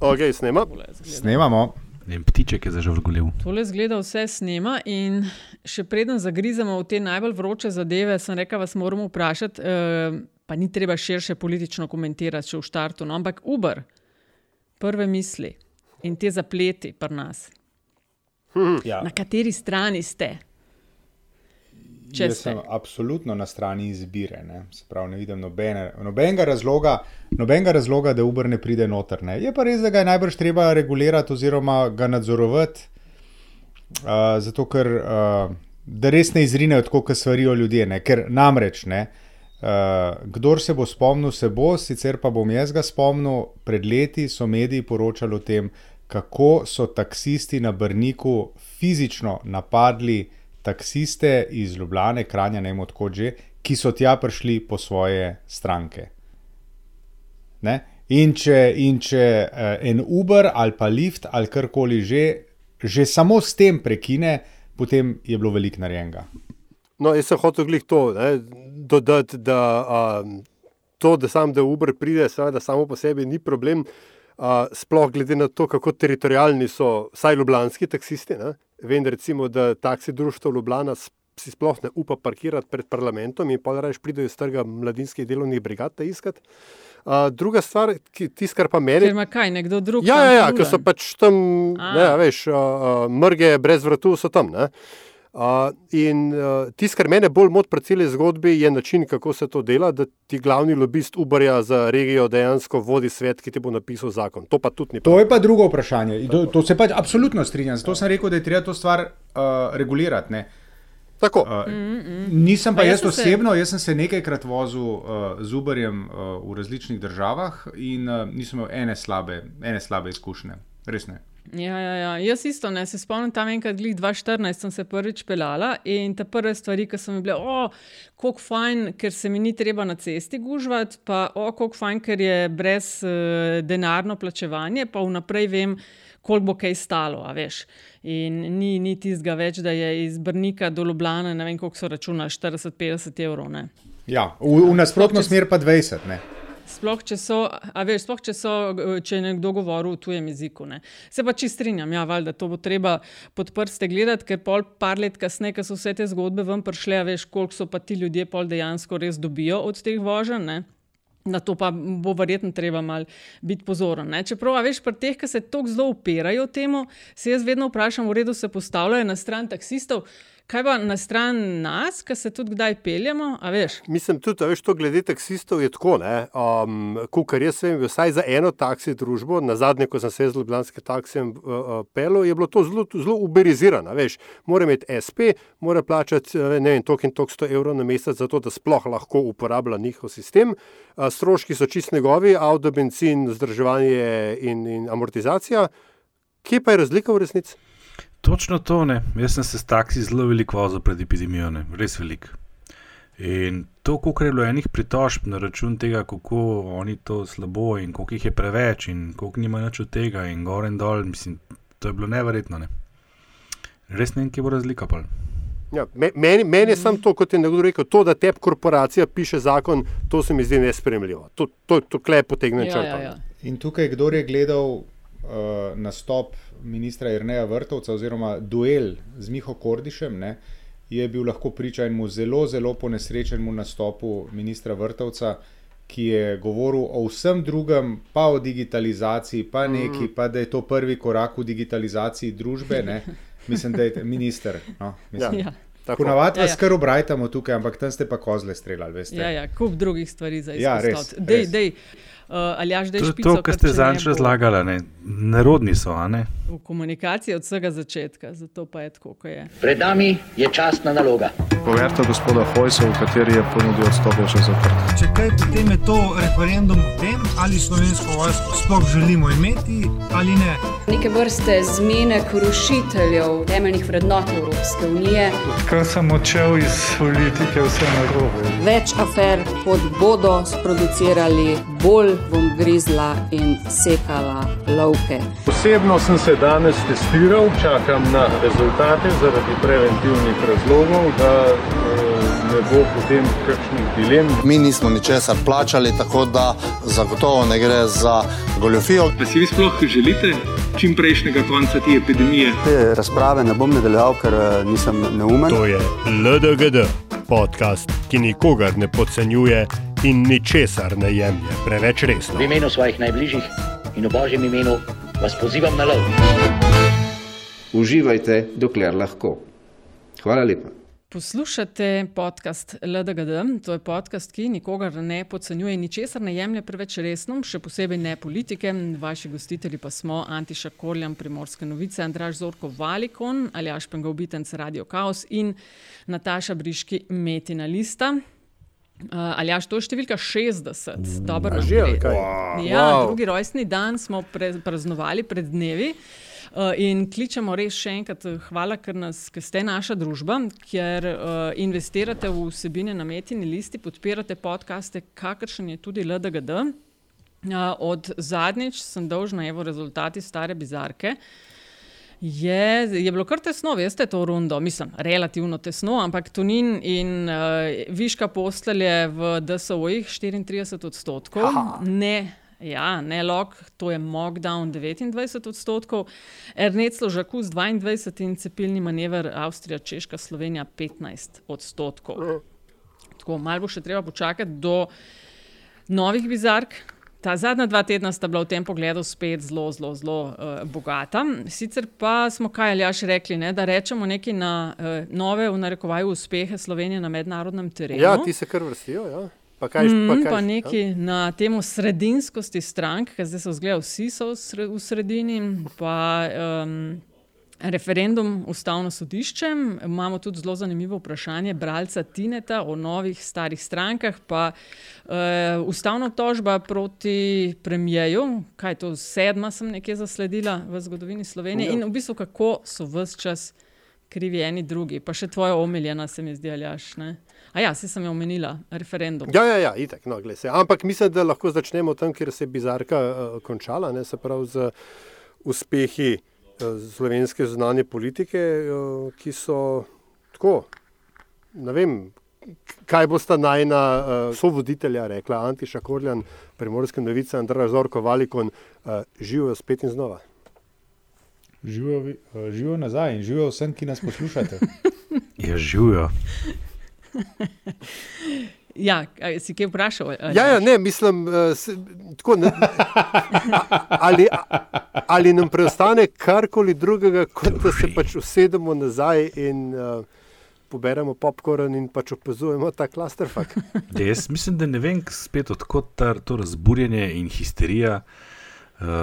Ok, snema. Snemamo. En ptiček je zažvrgulil. Tole zgleda vse snema in še preden zagrizemo v te najbolj vroče zadeve, sem rekel, vas moramo vprašati, eh, pa ni treba širše politično komentirati, če v štartu, no, ampak Uber, prve misli in te zapleti pri nas. Ja. Na kateri strani ste? Če Jaz sem absolutno na strani izbire. Ne, Se pravi, ne vidim nobene, nobenega, razloga, nobenega razloga, da Uber ne pride noter. Ne. Je pa res, da ga je najbrž treba regulirati oziroma ga nadzorovati, uh, zato ker uh, da res ne izrinejo tako, kot svarijo ljudje. Ne. Ker namreč, ne, uh, kdor se bo spomnil, se bo, sicer pa bom jaz ga spomnil. Pred leti so mediji poročali o tem, kako so taksisti na Brniku fizično napadli taksiste iz Ljubljane, Kranja, ne vem odkot že, ki so tja prišli po svoje stranke. Ne? In če, in če uh, en Uber ali pa Lyft ali karkoli že, že samo s tem prekine, potem je bilo veliko narejenega. No, jaz sem hotel glih to ne, dodati, da um, to, da sam da Uber pride, seveda samo po sebi ni problem. Uh, sploh glede na to, kako teritorijalni so, vsaj ljubljanski taksisti. Ne. Vem, recimo, da taksi društvo Ljubljana si sploh ne upa parkirati pred parlamentom in pa raje pridejo iz trga mladinskih delovnih brigad te iskati. Uh, druga stvar, tisto, kar pa meni. Ker ima kaj, nekdo drug? Ja, ja, ja ker so pač tam, A. ne, veš, uh, mrge brez vratu so tam. Ne? Uh, in uh, tisto, kar mene bolj moti pri celi zgodbi, je način, kako se to dela, da ti glavni lobist Uberja za regijo dejansko vodi svet, ki ti bo napisal zakon. To pa tudi ni To je pa drugo vprašanje. To, to se pač absolutno strinjam. Zato sem rekel, da je treba to stvar uh, regulirati. Ne. tako. Uh, nisem pa Pa jaz jaz sem se- osebno, jaz sem se nekajkrat vozil uh, z Uberjem uh, v različnih državah in uh, nisem imel ene slabe, ene slabe izkušnje. Res ne. Ja, ja, ja. Jaz isto ne. Se spomnim, tam enkrat, glih 2014, sem se prvič pelala in te prve stvari, ki so mi bile, o, kako fajn, ker se mi ni treba na cesti gužvati, pa o, kako fajn, ker je brez uh, denarno plačevanje, pa vnaprej vem, koliko bo kaj stalo, a veš. In ni, ni tistega več, da je iz Brnika do Ljubljana, ne vem, koliko so računa, 40-50 evrov. Ne. Ja, v, v nasprotno smer pa 20. Ne. Sploh če so, veš, sploh če so, če je nekdo govoril v tujem jeziku. Ne. Se pa čist strinjam, ja, valjda, to bo treba pod prste gledati, ker pol par let kasneje, ko so vse te zgodbe ven prišle, veš, koliko so pa ti ljudje pol dejansko res dobijo od teh voženj. ne. Na to pa bo verjetno treba malo biti pozoren. Ne? Čeprav, veš, pri teh, ki se tako zelo upirajo temu, se jaz vedno vprašam, v redu se postavljajo na stran taksistov, kaj pa na stran nas, ki se tudi kdaj peljemo. Mislim tudi, da to glede taksistov je tako. Um, Kar jaz vem, vsaj za eno taksi družbo, na zadnje, ko sem se z Ljubljanskim taksijem uh, uh, pelil, je bilo to zelo, zelo uberizirano. Veš, mora imeti SP, mora plačati eh, ne vem, toliko in toliko 100 evrov na mesec, zato da sploh lahko uporablja njihov sistem. Uh, stroški so čist njegovi, avto, benzin, vzdrževanje in, in amortizacija. Kje pa je razlika v resnici? Točno to ne. Jaz sem se s taksi zelo veliko vozil pred epidemijo, ne. res veliko. In to, koliko je bilo enih pritožb na račun tega, kako oni to slabo in koliko jih je preveč in koliko nima nič od tega in gor in dol, mislim, to je bilo neverjetno. Ne. Res ne vem, kje bo razlika. Ja, me- meni, meni je samo to, kot je nekdo rekel, to, da te korporacija piše zakon, to se mi zdi nespremljivo. To, to, to klej potegne Ja, črto. ja, ja. In tukaj, kdo je gledal uh, nastop ministra Irneja Vrtovca oziroma duel z Miho Kordišem, ne, je bil lahko priča enemu zelo, zelo ponesrečenemu nastopu ministra Vrtovca, ki je govoril o vsem drugem, pa o digitalizaciji, pa neki, pa da je to prvi korak v digitalizaciji družbe. Ne. Mislim, da je minister. No, mislim, Ja. Tako. Ponavadi Ja, vas ja. kar obrajamo tukaj, ampak tam ste pa kozle streljali, veste. Ja, ja, kup drugih stvari za Ja, res. Dej, res. dej, uh, Aljaš, dej To je špico, to, kar ste bo razlagali. ne. Nerodni so, a ne? V komunikaciji od vsega začetka, zato pa je tako, kot je. Pred nami je časna naloga. Poverta gospoda Hojsa, v kateri je ponudil odstop, je še zaprt. Če kaj, potem je to referendum o tem, ali slovensko vojsko sploh želimo imeti ali ne. neke vrste zmenek rušiteljev temeljnih vrednot Evropske unije. Kar sem odšel iz politike, vse narobe. Več afer, kot bodo sproducirali, bolj bom grizla in sekala lovke. Osebno sem se danes testiral, čakam na rezultate zaradi preventivnih razlogov, da eh, ne bo potem kakšnih dilem. Mi nismo ničesar plačali, tako da zagotovo ne gre za goljofijo. Pa si vi sploh želite čim prejšnjega konca te epidemije? Te razprave ne bom nadaljeval, ker eh, nisem neumen. To je LDGD, podcast, ki nikogar ne podcenjuje in ničesar ne jemlje preveč resno. V imenu svojih najbližjih in v božjem imenu vas pozivam na lov. Uživajte, dokler lahko. Hvala lepa. Poslušate podcast LDGD, to je podcast, ki nikogar ne podcenjuje in ničesar ne jemlje preveč resno, še posebej ne politike. Vaši gostitelji pa smo Antiša Korjan, Primorske novice, Andraš Zorko Valikon, Aljaš Pengovitenc Radio Chaos in Nataša Briški Metina Lista. Uh, Aljaš, to je številka 60, dobro že, naprej. kaj? Ja, Wow. drugi rojstni dan smo pre, praznovali pred dnevi. Uh, in kličemo res še enkrat, eh, hvala, ker, nas, ker ste naša družba, ker uh, investirate v vsebine na metini listi, podpirate podkaste, kakršen je tudi LDGD. Od zadnjič sem dolžna, evo, rezultati stare bizarke. Je, je bilo kar tesno, veste, to rundo, mislim, relativno tesno, ampak Tunin in uh, Viška postelje v DSO-jih 34 odstotkov, Aha. ne, ja, ne log, to je Mockdown 29 odstotkov, Erneclo Žakus 22 in cepilni manever Avstrija, Češka, Slovenija 15 odstotkov. Tako, malo bo še treba počakati do novih bizark. Ta zadnja dva tedna sta bila v tem pogledu spet zelo, zelo, zelo uh, bogata. Sicer pa smo, kaj ali jaš rekli, ne, da rečemo nekaj na uh, nove, v narekovaju, uspehe Slovenije na mednarodnem terenu. Ja, ti se kar vrstijo. Ja. Pa kaj, Mm, pa kaj, pa nekaj ja. na temo sredinskosti strank, ker zdaj so zgleda, vsi so v, sre, v sredini. Pa, um, referendum ustavno sodišče. Imamo tudi zelo zanimivo vprašanje bralca Tineta o novih starih strankah. Pa uh, ustavna tožba proti premijeju, kaj je to sedma, sem nekje zasledila v zgodovini Slovenije. Ja. In v bistvu kako so vse čas krivi eni drugi. Pa še tvoja omiljena se mi zdi, aljaš. Ne? A ja, se sem jo omenila, referendum. Ja, ja, ja itak, no, glej se. Ampak mislim, da lahko začnemo tam, kjer se je bizarka uh, končala, ne, se pravi z uspehi uh, slovenske zunanje politike, uh, ki so tako, ne vem, kaj bosta najna uh, sovoditelja rekla, Antiša Korjan, Primorske novice, Andrej Zorko Valikon, uh, živijo spet in znova. Živijo, vi- eh, živijo nazaj in živijo vsem, ki nas poslušate. Ja, živijo. Ja, si kaj vprašal? Ja, ja, ne, mislim, uh, se, tako, ne, ali, ali nam preostane karkoli drugega, kot da se pač usedemo nazaj in uh, poberemo popkorn in pač opazujemo ta klasterfak. Ja, jaz mislim, da ne vem spet odkot ta, to razburjenje in histerija. Uh,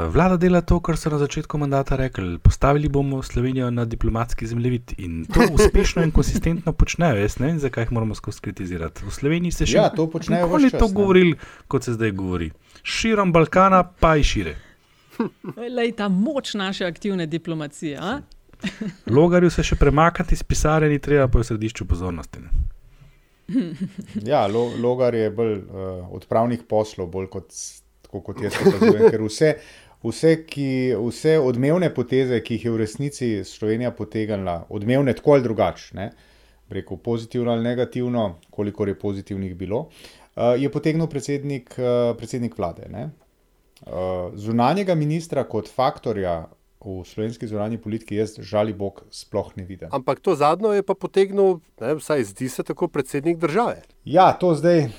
vlada dela to, kar so na začetku mandata rekli. Postavili bomo Slovenijo na diplomatski zemljevid in to uspešno in konsistentno počnejo. Jaz ne vem, zakaj jih moramo skozi kritizirati. V Sloveniji se še Ja, to počnejo čas, to govorili, kot se zdaj govori. Širom Balkana, pa i šire. Lej, ta moč naše aktivne diplomacije. A? Logarju se še premakniti iz pisarne, ni treba pa je v središču pozornosti. Ne? Ja, lo, logar je bolj uh, odpravnih poslov, bolj kot, tako kot jaz opazujem. Ker vse, vse, ki, vse odmevne poteze, ki jih je v resnici Slovenija potegnila, odmevne tako ali drugačne, rekel pozitivno ali negativno, kolikor je pozitivnih bilo, uh, je potegnil predsednik, uh, predsednik vlade. Ne? Uh, zunanjega ministra kot faktorja v slovenski zunanji politiki jaz, žali Bog, sploh ne vidim. Ampak to zadnjo je pa potegnil, ne, vsaj zdi se tako, predsednik države. Ja, to zdaj,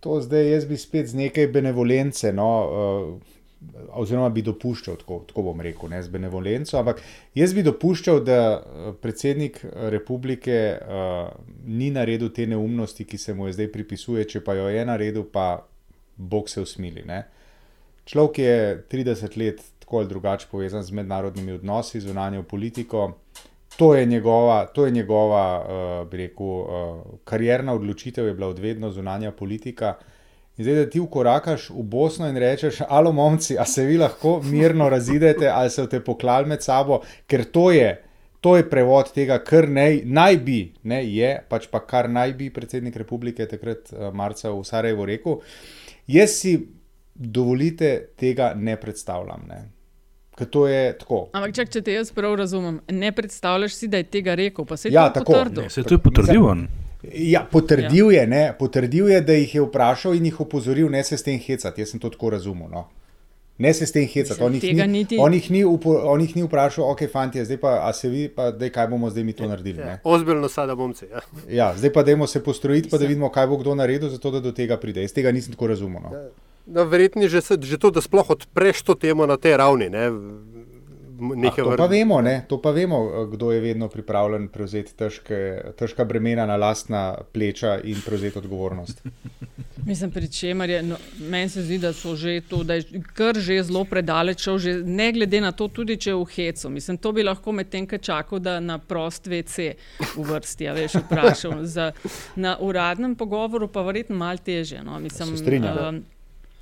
to zdaj jaz bi spet z nekaj benevolence, no, uh, oziroma bi dopuščal, tako, tako bom rekel, ne z benevolenco, ampak jaz bi dopuščal, da eh, predsednik republike uh, ni naredil te neumnosti, ki se mu je zdaj pripisuje, če pa jo je naredil, pa Bog se usmili. Ne. Človek je 30 let tako ali drugače povezan z mednarodnimi odnosi, zunanjo politiko. To je njegova, to je njegova uh, rekel, uh, karjerna odločitev, je bila odvedno zunanja politika. In zdaj, da ti vkorakaš v Bosno in rečeš, alo, momci, a se vi lahko mirno razidete ali se boste poklali med sabo, ker to je, to je prevod tega, kar naj, naj bi, ne je, pač pa kar naj bi predsednik republike takrat uh, marca v Sarajevo rekel. Jaz si dovolite tega ne predstavljam. Ne. Ker to je tako. Ampak, čak, če te jaz prav razumem, ne predstavljaš si, da je tega rekel, pa se je Ja, to tako. potrdil. Ne, se to je potrdil on. Ja, potrdil, ja. Je, ne, potrdil je, da jih je vprašal in jih opozoril, ne se s tem hecati. Jaz sem to tako razumel. No. Ne se s tem hecati. On, niti... on, on jih ni vprašal, ok, fanti, zdaj pa se vi, pa dej, kaj bomo zdaj mi to naredili. Ja, Ozbiljno sada bomce. Ja. ja, zdaj pa dajmo se postrojiti, pa da vidimo, kaj bo kdo naredil, zato da do tega pride. Jaz tega nisem tako razumel. No. Ja. No, Verjetno je že, že to, da sploh odpreš to temo na tej ravni. Ne? Ah, to, pa vemo, to pa vemo, kdo je vedno pripravljen prevzeti težke, težka bremena na lastna pleča in prevzeti odgovornost. Mislim, pri čemer je, no, meni se zdi, da so že to, da je kar že zelo predaleč, že ne glede na to, tudi če je v hecu. Mislim, to bi lahko med tem, kaj čakal, da na prost VC v vrsti, ja, veš, vprašal. Za, na uradnem pogovoru pa verjetno malo teže. No, mislim, se strinjam. Uh,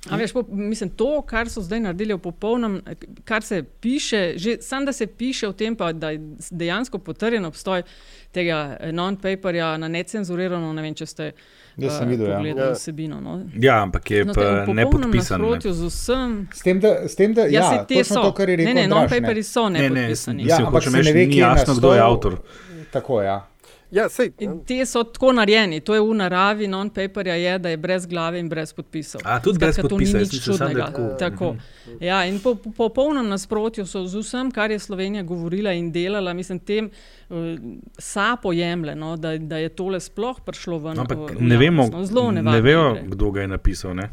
A veš, po, mislim, to, kar so zdaj naredili v popolnem, kar se piše, že samo da se piše o tem, pa, da je dejansko potrjen obstoj tega non-paperja na necenzurirano, ne vem, če ste. Jaz sem uh, videl, ja. ja. Vsebino, no. ja, ampak je no, pa ne podpisan. Ne. Z, vsem... s tem, da, s tem, da ja, ja, te so. To, kar je rekel, ne, ne, non-paperi so ne. Ne, ne, ja, ampak če me še ni jasno, kdo je avtor. Tako, ja. Ja, sej, Ti so tako narejeni, to je v naravi non-paperja, je, da je brez glave in brez podpisov. A, tudi Skratka, brez podpisov, to ni nič čudnega. Tako. Ja, in po, po popolnem nasprotju so z vsem, kar je Slovenija govorila in delala, mislim, tem uh, sapo jemle, no, da, da je tole sploh prišlo ven. No, ampak v, ne vemo, no, ne vemo kdo ga je napisal. Ne?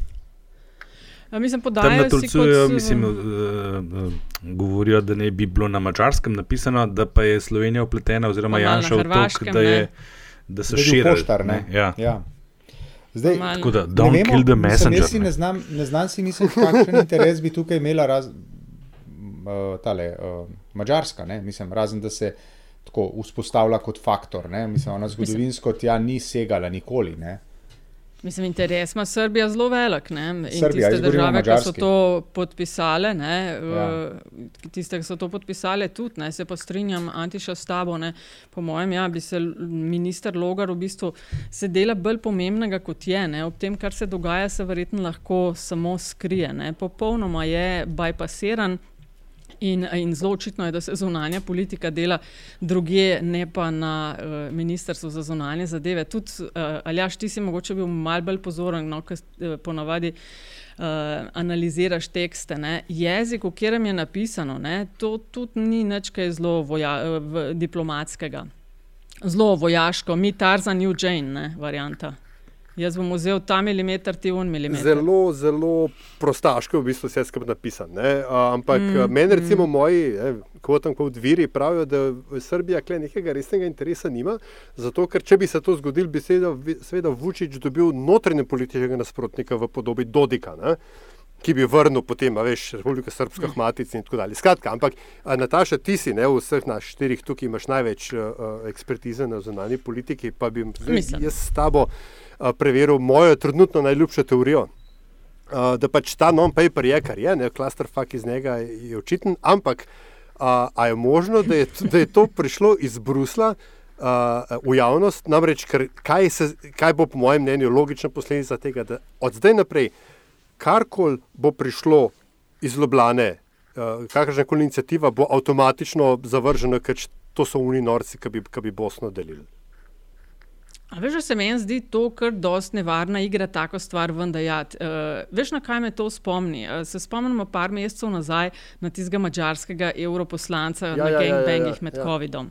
Mislim, Tam na Tulcuju mislim, uh, uh, govorijo, da ne bi bilo na mačarskem napisano, da pa je Slovenija upletena, oziroma Janša v to, da, je, da so širili. Ja. Ja. Zdaj, tako da, don't vemo, kill the messenger. Jaz ne znam, ne znam si misliti, kakšen interes bi tukaj imela raz, uh, tale, uh, Mačarska, ne? mislim, razen da se tako vzpostavlja kot faktor. Ne? Mislim, ona zgodovinsko tja ni segala nikoli. Ne? Mislim, interes ima Srbija zelo velik. Ne? In Srbija, tiste države, ki so to podpisale, ne, ja. tiste, ki so to podpisale, tudi ne, se pa strinjam, Antiša s tabo. Ne, po mojem, ja, bi se minister Logar v bistvu sedela bolj pomembnega kot je. Ne, ob tem, kar se dogaja, se verjetno lahko samo skrije. Ne. Popolnoma je bypassiran. In, in zelo očitno je, da se zunanja politika dela druge, ne pa na uh, Ministrstvu za zunanje zadeve. Tudi, uh, Aljaš, ti si mogoče bil mal bolj pozoren, no, ker uh, ponavadi uh, analiziraš tekste. Ne. Jezik, v katerem je napisano, ne, to tudi ni nič kaj zelo voja, uh, diplomatskega. Zelo vojaško, mi Tarzan, New Jane, ne, varianta. Jaz bom vzel ta milimeter, ti un milimeter. Zelo, zelo prostaško je v bistvu vse skupaj napisano. Ampak mm, meni, recimo, mm. moji, kot tam kot viri, pravijo, da Srbija kle nekega resnega interesa nima. Zato, ker če bi se to zgodilo, bi seveda Vučić dobil notranje političnega nasprotnika v podobi Dodika. Ne? Ki bi vrnil potem, veš, Republika Srpska, Matica in tako dalje. Skratka, ampak, Nataša, ti si, ne, v vseh naših štirih tukaj imaš največ uh, ekspertize na zunanji politiki, pa bi jaz s tabo preveril mojo trenutno najljubšo teorijo. Uh, da pač ta non-paper je, kar je, ne, cluster fuck iz njega je očiten, ampak uh, a je možno, da je, da je to prišlo iz Brusla uh, v javnost, namreč ker, kaj, se, kaj bo po mojem mnenju logična posledica tega, da od zdaj naprej karkoli bo prišlo iz Ljubljane, uh, kakršna koli inicijativa bo avtomatično zavržena, ker to so oni norci, ki bi, bi Bosno delili. A veš, da se meni zdi to kar dosti nevarna igra, tako stvar vendajati. Uh, eh, veš, na kaj me to spomni? Uh, se spomnimo par mesecev nazaj na tistega mačarskega europoslanca ja, na ja, gangbangih ja, ja, ja, med ja. COVID-om.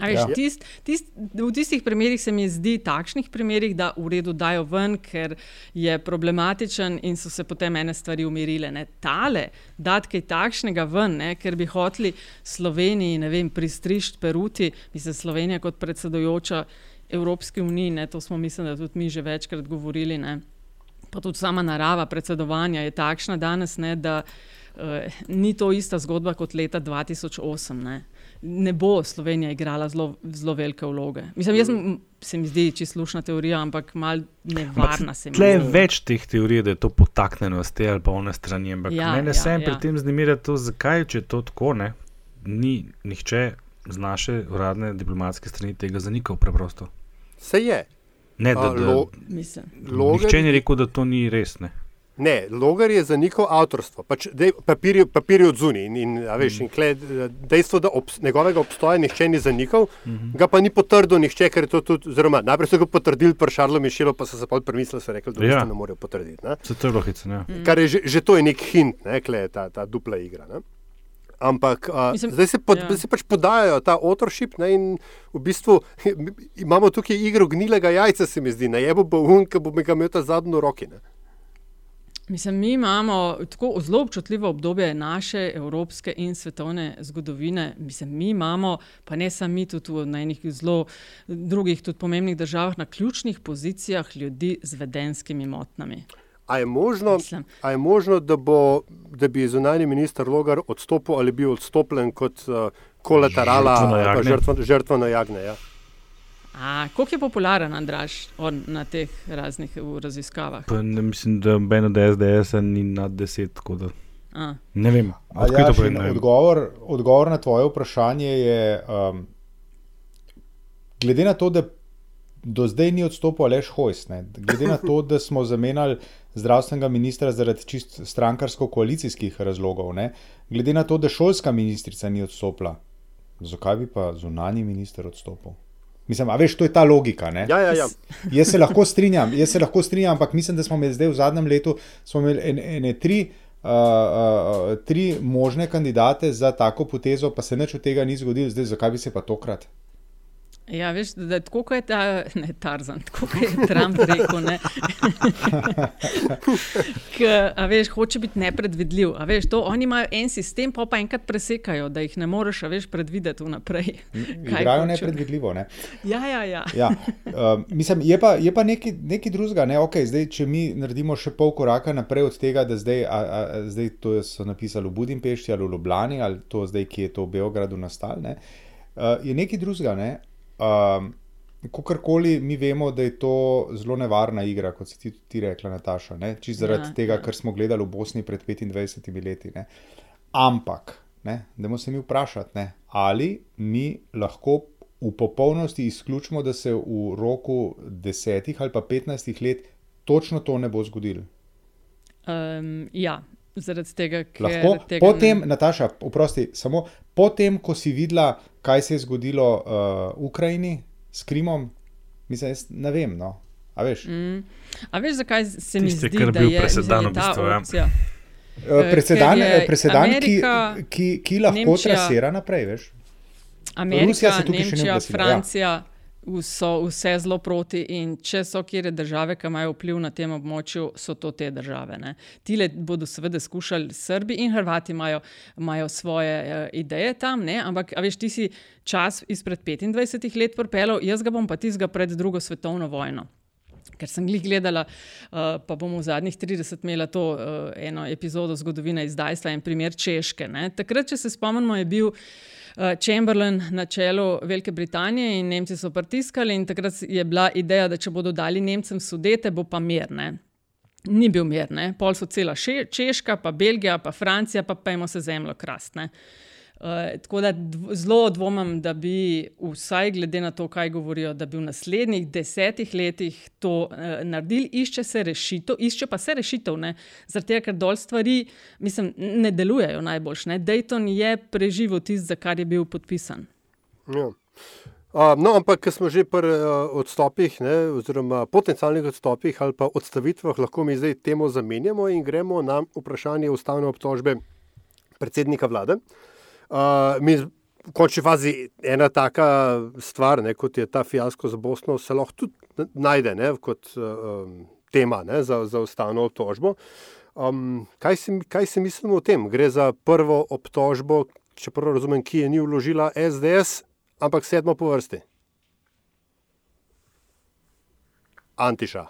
Veš, ja. tist, tist, v tistih primerih se mi zdi, takšnih primerih, da v redu dajo ven, ker je problematičen in so se potem ene stvari umirile. Ne. Tale, da kaj takšnega ven, ne, ker bi hoteli Sloveniji, ne vem, pristrišti peruti, mislim, Slovenija kot predsedujoča. Evropski uniji, ne, to smo, mislim, da tudi mi že večkrat govorili. Ne. Pa tudi sama narava predsedovanja je takšna danes, ne, da uh, ni to ista zgodba kot leta 2008. Ne. Ne bo Slovenija igrala zelo, zelo velike vloge. Mislim, jaz se mi zdi, če slušna teorija, ampak mal nevarna se mi zdi. Je več teh teorij, da je to potaknjeno z te ali pa one strani. Ampak ja, mene ja, sem ja. pri tem znimirja to, zakaj, če je to tako, ne, ni nihče z naše uradne diplomatske strani tega zanikal preprosto. Se je. Ne, da, da, lo, nihče ni rekel, da to ni res. Ne. Ne, Logar je zanikal avtorstvo, pač papir, papir je od zunaj. In, in, veš, in kle, dejstvo, da obs, njegovega obstoja nihče ni zanikal, mm -hmm. ga pa ni potrdil nihče, ker je to tudi. Oziroma, najprej so ga potrdili pri Šarlu Mišelu, pa so se pa premislili, so rekli, da ja. ne morejo potrditi. Ne? Se to je lohice. Ja. Kar je že, že to je nek hint, ne, kle, ta, ta dupla igra. Ne? Ampak a, Mislim, zdaj se, pod, ja. se pač podajajo ta otrošip ne, in v bistvu imamo tukaj igro gnilega jajca, se mi zdi, na jebo bo un, ki bo mi ga imel ta zadnjo roki. Ne. Mislim, mi imamo tako zelo občutljivo obdobje naše evropske in svetovne zgodovine. Mislim, mi imamo, pa ne samo mi, tudi v enih zelo drugih, tudi pomembnih državah, na ključnih pozicijah ljudi z vedenskimi motnjami. A je, možno, a je možno, da, bo, da bi zunani minister Logar odstopil ali bil odstopljen kot uh, kolaterala, žrtva na jagne? Ja. Kako je popularen Andraš na teh raznih raziskavah? Pa ne mislim, da Ben od SDS ni nad deset. Ne vem, ja, to pomeni. Odgovor, odgovor na tvoje vprašanje je, um, glede na to, da do zdaj ni odstopil Aleš Hojs, ne, glede na to, da smo zamenjali zdravstvenega ministra zaradi čist strankarsko-koalicijskih razlogov, ne, glede na to, da šolska ministrica ni odstopila, zakaj bi pa zunani minister odstopil? Mislim, a veš, to je ta logika. Ja, ja, ja. Jaz se lahko strinjam, jaz se lahko strinjam, ampak mislim, da smo imeli zdaj v zadnjem letu ene, ene tri, uh, uh, tri možne kandidate za tako potezo, pa se nič od tega ni zgodilo, zdaj zakaj bi se pa tokrat? Ja, veš, da tako, kot je ta, ne Tarzan, tako kot je Trump rekel. Ne. K, a veš, hoče biti nepredvidljiv. A veš, to, oni imajo en sistem, pa pa enkrat presekajo, da jih ne moreš veš, predvideti vnaprej. Igrajo nepredvidljivo. Ne? Ja, ja. ja. ja. Uh, mislim, je pa, je pa nekaj, nekaj drugega. Ne? Okay, zdaj, če mi naredimo še pol koraka naprej od tega, da zdaj, a, a, zdaj to so napisali v Budimpešti ali v Ljubljani ali to zdaj, ki je to v Beogradu nastalo, uh, je nekaj drugega. Ne? Um, Kakorkoli mi vemo, da je to zelo nevarna igra, kot si ti, ti rekla, Nataša. Čisto zaradi ja, tega, ja. kar smo gledali v Bosni pred 25 leti. Ne? Ampak, da se mi vprašati, ali mi lahko v popolnosti izključimo, da se v roku 10 ali pa 15 let točno to ne bo zgodilo. Um, ja, zaradi tega, ker lahko. Tega potem, ne... Nataša, oprosti, samo potem, ko si videla kaj se je zgodilo uh, v Ukrajini s Krimom, mislim, jaz ne vem. No. A, veš? Mm. A veš, zakaj se mi zdi, da je presedan v bistvu? Ja. Uh, presedan, presedan Amerika, ki, ki, ki lahko Nemčija, trasira naprej. Veš? Amerika, Rusija se tukaj Nemčija, še ne uglasi. Francija. Ja so vse zelo proti, in če so kjer države, ki imajo vpliv na tem območju, so to te države. Ne. Tile bodo seveda skušali Srbi in Hrvati imajo, imajo svoje uh, ideje tam, ne. ampak veš, ti si čas izpred 25 let propelal, jaz ga bom pa tizga pred drugo svetovno vojno. Ker sem jih gledala, uh, pa bomo v zadnjih 30 imela to uh, eno epizodo zgodovine izdajstva in primer Češke. Ne. Takrat, če se spomnimo, je bil. Eh, Chamberlain na čelu Velike Britanije in Nemci so pritiskali, in takrat je bila ideja, da če bodo dali Nemcem sudete, bo pa mir. Ne? Ni bil mir, ne? pol so cela Češka, pa Belgija, pa Francija, pa pojmo se zemljo krastne. Uh, tako da zelo dvomim, da bi vsaj glede na to, kaj govorijo, da bi v naslednjih desetih letih to uh, naredili, išče se rešitev, išče pa se rešitev, zaradi tega, ker dol stvari mislim, ne delujejo najboljš. Ne? Dayton je preživel tisto, za kar je bil podpisan. Ja. Uh, no, ampak, ker smo že pri uh, odstopih, ne, oziroma potencialnih odstopih ali pa odstavitvah, lahko mi zdaj temo zamenjamo in gremo na vprašanje ustavne obtožbe predsednika vlade. Uh, Uh, mi, v končni fazi, ena taka stvar, ne, kot je ta fiasko za Bosno, se lahko tudi najde ne, kot uh, tema ne, za, za ustavno obtožbo. Um, kaj, si, kaj si mislimo o tem? Gre za prvo obtožbo, če prav razumem, ki je ni vložila SDS, ampak sedmo po vrsti. Antiša,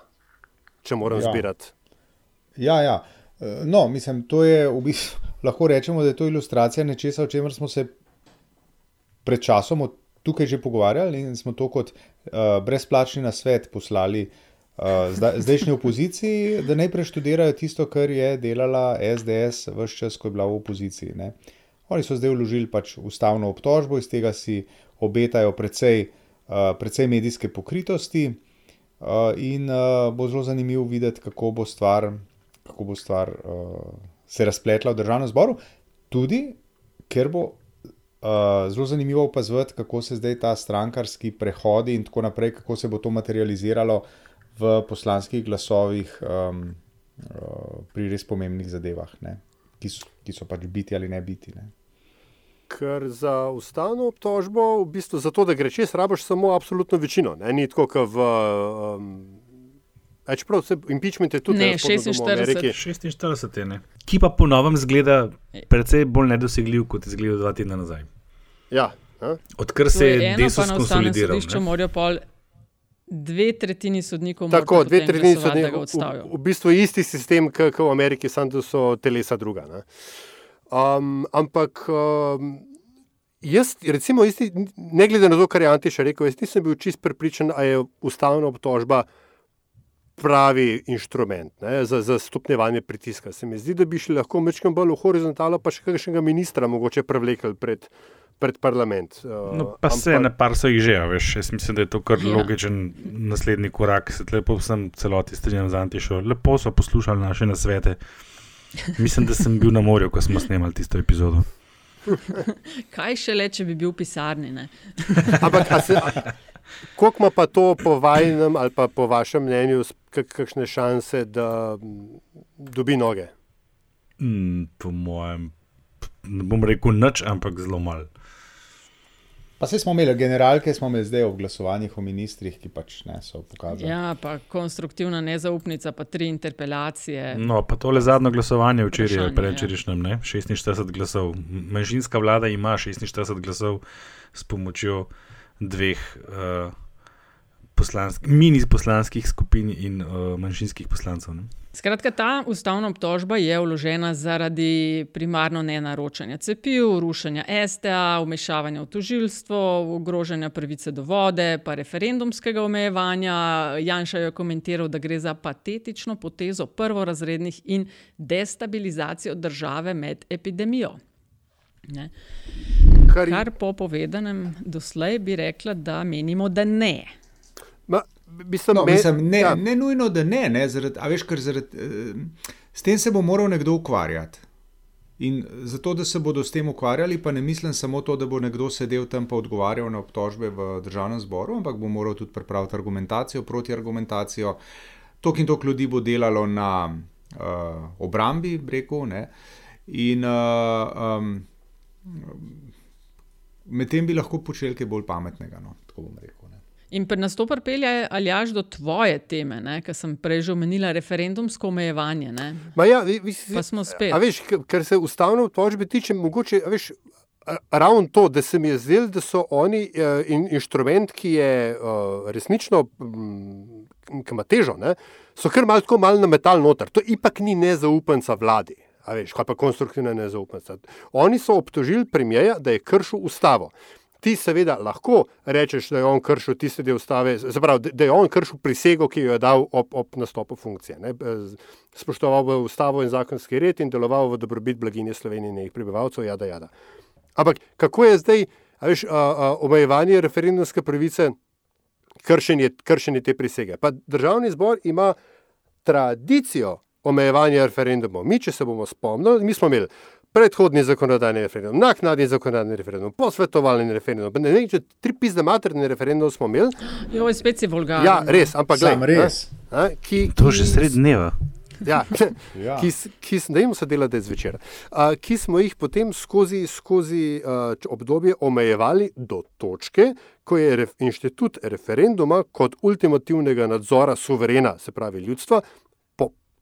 če moram ja. zbirati. Ja, ja. No, mislim, to je v bistvu lahko rečemo, da je to ilustracija nečesa, o čemer smo se pred časom tukaj že pogovarjali in smo to kot uh, brezplačni na svet poslali uh, zdajšnji opoziciji, da naj preštudirajo tisto, kar je delala SDS vse čas, ko je bila v opoziciji. Ne. Oni so zdaj vložili pač ustavno obtožbo, iz tega si obetajo precej, uh, precej medijske pokritosti. Uh, in uh, bo zelo zanimivo videti, kako bo stvar kako bo stvar uh, se razpletla v državnem zboru. Tudi, ker bo uh, zelo zanimivo opazovati, kako se zdaj ta strankarski prehodi in tako naprej, kako se bo to materializiralo v poslanskih glasovih um, uh, pri res pomembnih zadevah, ki so, ki so pač biti ali ne biti. Ne. Ker za ustavno obtožbo, v bistvu zato, da gre čez, rabiš samo absolutno večino. Ne? Ni tako, kot v. Um, Čeprav se impeachment je tudi ne, 46, 46 je ne. Ki pa po novem zgleda precej bolj nedosegljiv, kot je izgledal dva tedna nazaj. Ja, Odkar se je desus konsolidiral. Sodišče morajo pol dve tretjini sodnikov Tako, dve tretjini sodnikov v, v bistvu je isti sistem, kot v Ameriki, samo da so telesa druga. Um, ampak um, jaz, recimo, isti, ne glede na to, kar je Antiša rekel, jaz nisem bil čist prepričan, da je ustavna obtožba pravi inštrument ne, za, za stopnjevanje pritiska. Se mi zdi, da bi šli lahko mečkam bolj v horizontalo, pa še kakšnega ministra mogoče prevlekli pred. Pred parlament. Uh, no, pa ampak... se ne, par so jih že, veš. Jaz mislim, da je to kar ja. logičen naslednji korak. Se lepo vsem celoti strinjam z Antišo. Lepo so poslušali naše nasvete. Mislim, da sem bil na morju, ko smo snemali tisto epizodo. Kaj še le, če bi bil v pisarni? Ampak, Kako ima pa to po vajnem ali pa po vašem mnenju, kakšne šanse, da dobi noge? Mm, po mojem, ne bom rekel nič, ampak zelo malo. Pa se smo imeli generalke, smo imeli zdaj o glasovanjih o ministrih, ki pač ne so pokazali. Ja, pa konstruktivna nezaupnica, pa tri interpelacije. No, pa tole zadnje glasovanje včeraj, prečerišnjem, ja. 46 glasov. Manjšinska vlada ima 46 glasov s pomočjo dveh uh, poslansk, mini poslanskih skupin in uh, manjšinskih poslancev. Ne? Skratka, ta ustavna obtožba je vložena zaradi primarno nenaročanja cepiv, rušenja STA, umešavanja v tožilstvo, ogrožanja pravice do vode, pa referendumskega omejevanja. Janša je komentiral, da gre za patetično potezo prvorazrednih in destabilizacijo države med epidemijo. Ne. Kar, Kar po povedanem doslej bi rekla, da menimo, da ne. Ma, mislim, no, mislim, ne, ja. ne nujno, da ne. ne zaradi, veš, zaradi, uh, s tem se bo moral nekdo ukvarjati. In zato, da se bodo s tem ukvarjali, pa ne mislim samo to, da bo nekdo sedel tam in odgovarjal na obtožbe v državnem zboru, ampak bo moral tudi pripraviti argumentacijo, proti argumentacijo. Tok in tok ljudi bo delalo na uh, obrambi, rekel. Ne? In uh, um, Medtem bi lahko počeli kaj bolj pametnega. No, In pri nas to pripelje ali až do tvoje teme, ki sem prej že omenila, referendumsko omejevanje. Ja, vi, vi, pa smo spet. A veš, kar se ustavne obtožbe tiče, mogoče. Veš, Ravno to, da se mi je zdelo, da so oni uh, in, inštrument, ki je uh, resnično, ki ima težo, ne, so kar malo mal na metal noter. To ipak ni nezaupnica vladi a veš, kaj pa konstruktivna nezaupnica. Oni so obtožili premijeja, da je kršil ustavo. Ti seveda lahko rečeš, da je on kršil tiste del ustave, zaprav, da je on kršil prisego, ki jo je dal ob, ob nastopu funkcije. Ne? Spoštoval bo ustavo in zakonski red in deloval v dobrobit blaginje Slovenije in njenih prebivalcev, jada, jada. Ampak kako je zdaj, veš, a, a, omejevanje referendumske pravice, kršenje, kršenje te prisege? Pa državni zbor ima tradicijo omejevanja referendumov. Mi, če se bomo spomnili, mi smo imeli predhodni zakonodajni referendum, naknadni zakonodajni referendum, posvetovalni referendum, ne vem, če tri pizde materni referendum smo imeli. Jo, spet si vulgar. Ja, res, ampak gledaj. Res. A, ki, to že sred dneva. Ja, ja. Ki, ki, da jim se dela, da je zvečer. Uh, ki smo jih potem skozi, skozi uh, obdobje omejevali do točke, ko je ref, inštitut referenduma kot ultimativnega nadzora suverena, se pravi ljudstva,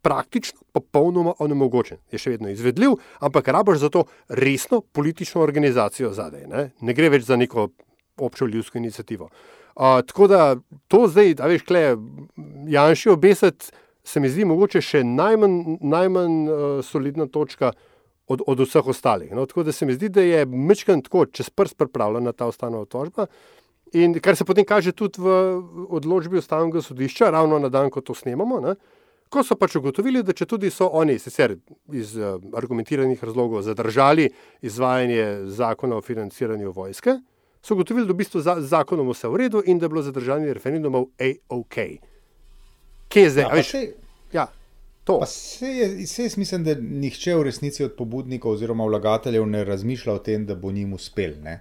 praktično popolnoma onemogočen. Je še vedno izvedljiv, ampak rabaš za to resno politično organizacijo zadaj. Ne, ne gre več za neko občo ljudsko inicijativo. Uh, tako da to zdaj, da veš, kle, Janši obesati, se mi zdi mogoče še najmanj, najmanj uh, solidna točka od, od vseh ostalih. No, tako da se mi zdi, da je mečkan tako čez prst pripravljena ta ustavna tožba. In kar se potem kaže tudi v odločbi ustavnega sodišča, ravno na dan, ko to snemamo. Ne, uh, Ko so pač ugotovili, da če tudi so oni, sicer iz uh, argumentiranih razlogov, zadržali izvajanje zakona o financiranju vojske, so ugotovili, da v bistvu za, zakonom vse v redu in da je bilo zadržanje referendumov A-OK. Kje je zdaj? Ja, ja. to. Jaz mislim, da nihče v resnici od pobudnikov oziroma vlagateljev ne razmišlja o tem, da bo njim uspel. Ne?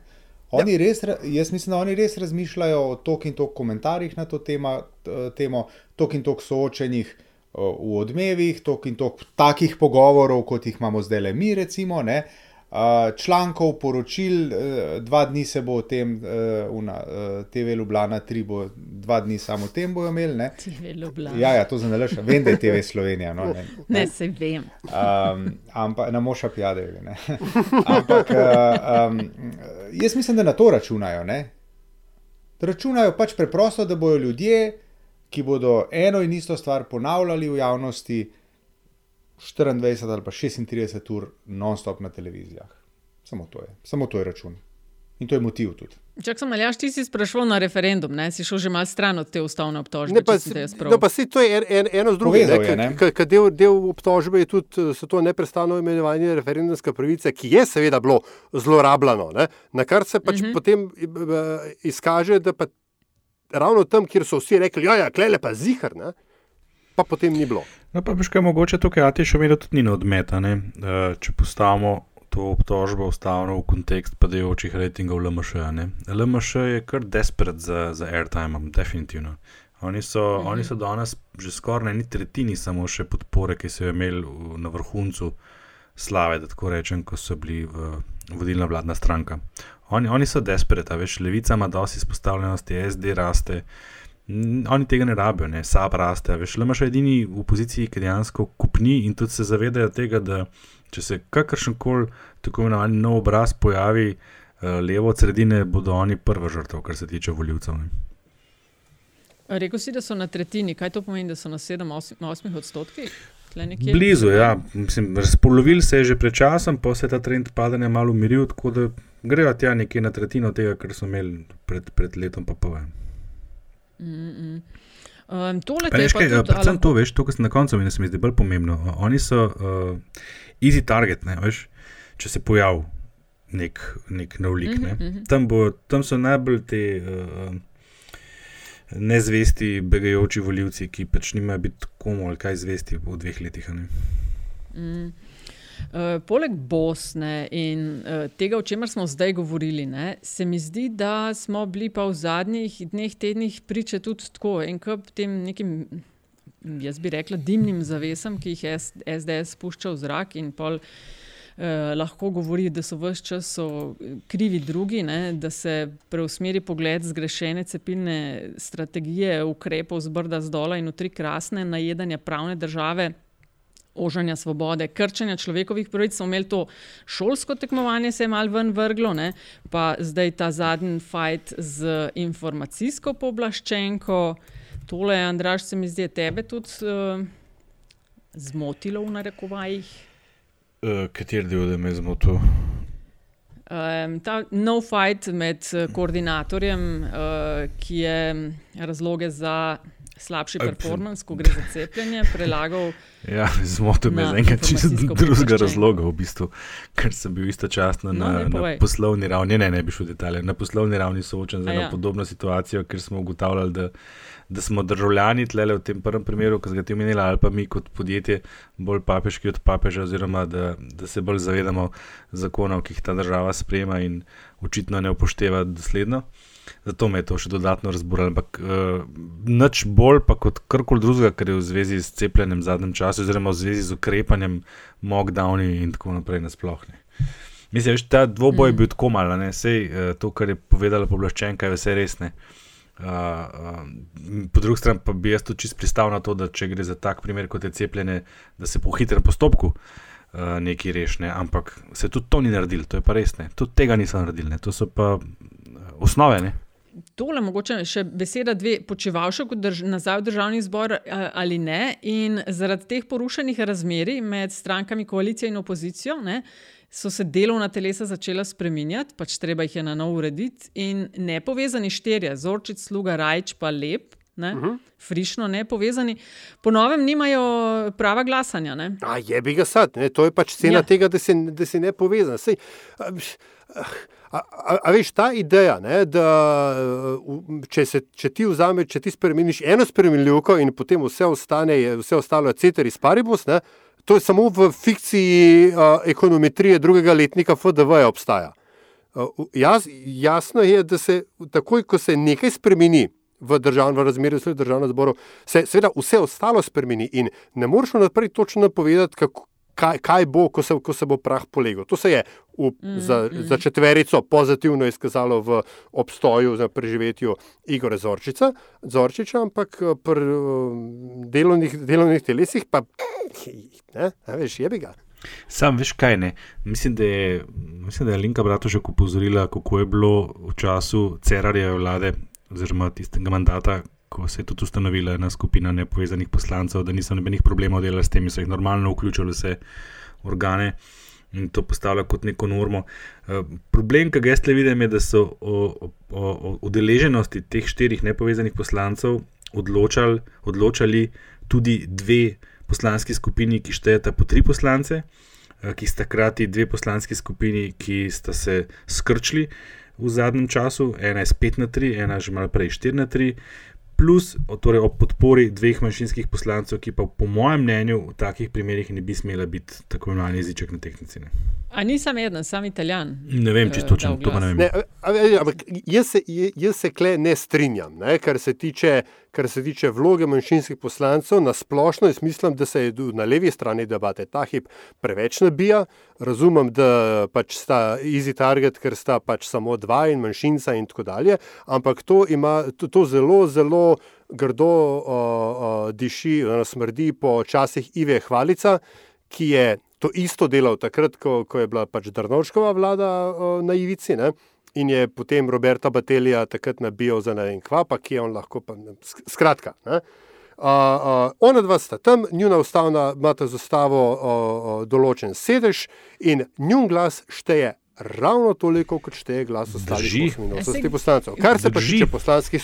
Oni ja. res, jaz mislim, da oni res razmišljajo o tok in tok komentarjih na to tema, temo, tok in tok soočenjih v odmevih, tok in tok takih pogovorov, kot jih imamo zdaj le mi, recimo. Ne? člankov, poročil, dva dni se bo o tem, una, TV Ljubljana, tri bo dva dni samo o tem bojo imeli. Ne? TV Ljubljana. Ja, ja, to za nalaš, vem, da je TV Slovenija. No, ne, ne, se vem. Um, ampak na moša pijade. Ampak um, jaz mislim, da na to računajo. Ne? Računajo pač preprosto, da bodo ljudje, ki bodo eno in isto stvar ponavljali v javnosti, 24 ali pa 36 ur non-stop na televizijah. Samo to je, samo to je račun. In to je motiv tudi. Če sem ali ti si sprašval na referendum, ne? si šel že malo stran od te ustavne obtožbe. Ne, pa, no, pa si, to je en, en, eno z drugim. Del, del obtožbe je tudi to neprestano imenovanje referendumske pravice, ki je seveda bilo zlorabljeno. Ne? Na kar se pač uh mhm. -huh. potem uh, izkaže, da pa ravno tam, kjer so vsi rekli, da ja, je klele pa zihar. Ne? Pa potem ni bilo. No, pa veš, kaj mogoče tukaj, a ti še vedno tudi ni odmetane. Uh, če postavimo to obtožbo ustavno v kontekst padajočih rejtingov LMŠ. Ne? LMŠ je kar desperat za, za airtime, definitivno. Oni so, mm -hmm. oni so danes že skoraj na eni tretjini samo še podpore, ki so jo imeli v, na vrhuncu slave, da tako rečem, ko so bili v, vodilna vladna stranka. Oni, oni so desperat, veš, levica ima dosti izpostavljenosti, SD raste. Oni tega ne rabijo, ne, sab raste. Veš, le imaš edini v poziciji, ki dejansko kupni in tudi se zavedajo tega, da če se kakršen koli tako imenovani nov obraz pojavi uh, levo od sredine, bodo oni prva žrtev, kar se tiče voljivcev. Rekl si, da so na tretjini, kaj to pomeni, da so na 7-8 odstotkih? Blizu, ja. Razpolovili se je že pred časom, pa se je ta trend padanja malo umiril, tako da grejo tja nekje na tretjino tega, kar so imeli pred, pred letom, pa povem. Mm -mm. Um, Predvsem to, veš, to, kar se na koncu mi zdi bolj pomembno. Oni so uh, easy target, ne, veš, če se pojavi nek, nek nov lik. Ne. Mm -hmm. tam, bo, tam so najbolj te uh, nezvesti, begajoči voljivci, ki pač nimajo biti komu ali kaj zvesti v dveh letih. Mm. Uh, poleg Bosne in uh, tega, o čemer smo zdaj govorili, ne, se mi zdi, da smo bili pa v zadnjih dneh, tednih priče tudi tako in kup tem nekim jaz bi rekla, dimnim zavesam, ki jih je SDS spuščal v zrak in pol. Eh, lahko govori, da so vse čas so krivi drugi, ne, da se preusmeri pogled zgrešene cepilne strategije, ukrepov z brda z dola in v tri krasne najedanja pravne države. Ožanja svobode, krčanja človekovih pravic, smo imeli to šolsko tekmovanje, se je malo ven vrglo, ne? pa zdaj ta zadnji fajt z informacijsko pooblaščenko. Tole, Andraš, se mi zdi, tebe tudi uh, zmotilo v narekovajih. Uh, Kateri del je me zmotil? Um, ta no fight med uh, koordinatorjem, uh, ki je razloge za slabši performance, ko gre za cepljenje, prelagal. Ja, zmotil me z enega čisto drugega razloga, v bistvu, ker sem bil istočasno no, na, na poslovni ravni. Ne, ne, bi šel v detalje. Na poslovni ravni soočen z eno ja. podobno situacijo, ker smo ugotavljali, da da smo državljani tle v tem prvem primeru, ki ste ga omenili, ali pa mi kot podjetje, bolj papeški od papeža, oziroma da, da se bolj zavedamo zakonov, ki jih ta država sprejema in očitno ne upošteva dosledno. Zato me je to še dodatno razburilo. Ampak uh, nič bolj pa kot karkoli drugega, kar je v zvezi s cepljenjem v zadnjem času, oziroma v zvezi z ukrepanjem, mockdowni in tako naprej, nasplošno. Mislim, da ta dvoboj je mm. bil tako malo, ne vse uh, to, kar je povedala povlaščenka, je vse resne. Uh, po drugi strani pa bi jaz tudi čist pristal na to, da če gre za tak primer, kot je cepljenje, da se po hitrem postopku uh, nekaj reši. Ne? Ampak se tudi to ni naredilo, to je pa res ne. Tudi tega niso naredili, ne? to so pa osnove. Ne? Tole, mogoče še beseda, dve, počeval še kot drž nazaj v državni zbor ali ne. In zaradi teh porušenih razmerij med strankami koalicije in opozicijo, ne, so se delovna telesa začela spreminjati, pač treba jih je na novo urediti. In nepovezani štirje, Zorčic, Sluga, Rajč, pa Lep, ne? uh -huh. frišno ne povezani, po novem nimajo prava glasanja. Ne? A je bi ga sad, ne? to je pač cena ja. tega, da si, da si ne povezan. Sej, a, a, a, a, a veš, ta ideja, ne, da če, se, če ti vzameš, če ti spremeniš eno spremenljivko in potem vse, ostane, vse ostalo je ceteris paribus, ne, to je samo v fikciji uh, ekonometrije drugega letnika FDV obstaja. Uh, jas, jasno je, da se takoj, ko se nekaj spremeni v državnem razmerju, v državnem zboru, se seveda vse ostalo spremeni in ne moreš naprej točno napovedati, kako, kaj, kaj bo, ko se, ko se bo prah polegel. To se je v, mm, za, mm. za četverico pozitivno izkazalo v obstoju, za preživetju Igora Zorčica, Zorčiča, ampak pri delovnih, delovnih telesih pa ne, ne veš, je bi ga. Sam veš kaj ne. Mislim, da je, mislim, da je Linka Bratošek upozorila, kako je bilo v času Cerarjeve vlade oziroma tistega mandata, ko se je tudi ustanovila ena skupina nepovezanih poslancev, da niso nobenih problemov delali s tem, so jih normalno vključili vse organe in to postavlja kot neko normo. Uh, problem, ki ga jaz le vidim, je, da so o, o, o udeleženosti teh štirih nepovezanih poslancev odločali, odločali tudi dve poslanski skupini, ki štejeta po tri poslance, uh, ki sta hkrati dve poslanski skupini, ki sta se skrčili. V zadnjem času, ena je spet na tri, ena je že malo prej štiri na tri, plus torej ob podpori dveh manjšinskih poslancev, ki pa po mojem mnenju v takih primerih ne bi smela biti tako imenovan jeziček na tehnici. Ne. A nisem eden, sem italijan. Ne vem, če točno to pa ne vem. Ampak jaz se, jaz se kle ne strinjam, ne, kar se tiče kar se tiče vloge manjšinskih poslancev, na splošno jaz mislim, da se je na levi strani debate ta hip preveč nabija. Razumem, da pač sta easy target, ker sta pač samo dva in manjšinca in tako dalje, ampak to ima to, to zelo, zelo grdo uh, uh, diši, uh, smrdi po časih Ive Hvalica, ki je to isto delal takrat, ko, ko je bila pač Drnovškova vlada uh, na Ivici. Ne? in je potem Roberta Batelija takrat nabijal za ne vem kva, pa ki je on lahko. Pa, skratka. Ne? Uh, uh, ona dva sta tam, njuna ustavna ima za ustavo uh, uh, določen sedež in njun glas šteje ravno toliko, kot šteje glas ostalih poslancev. Kar se,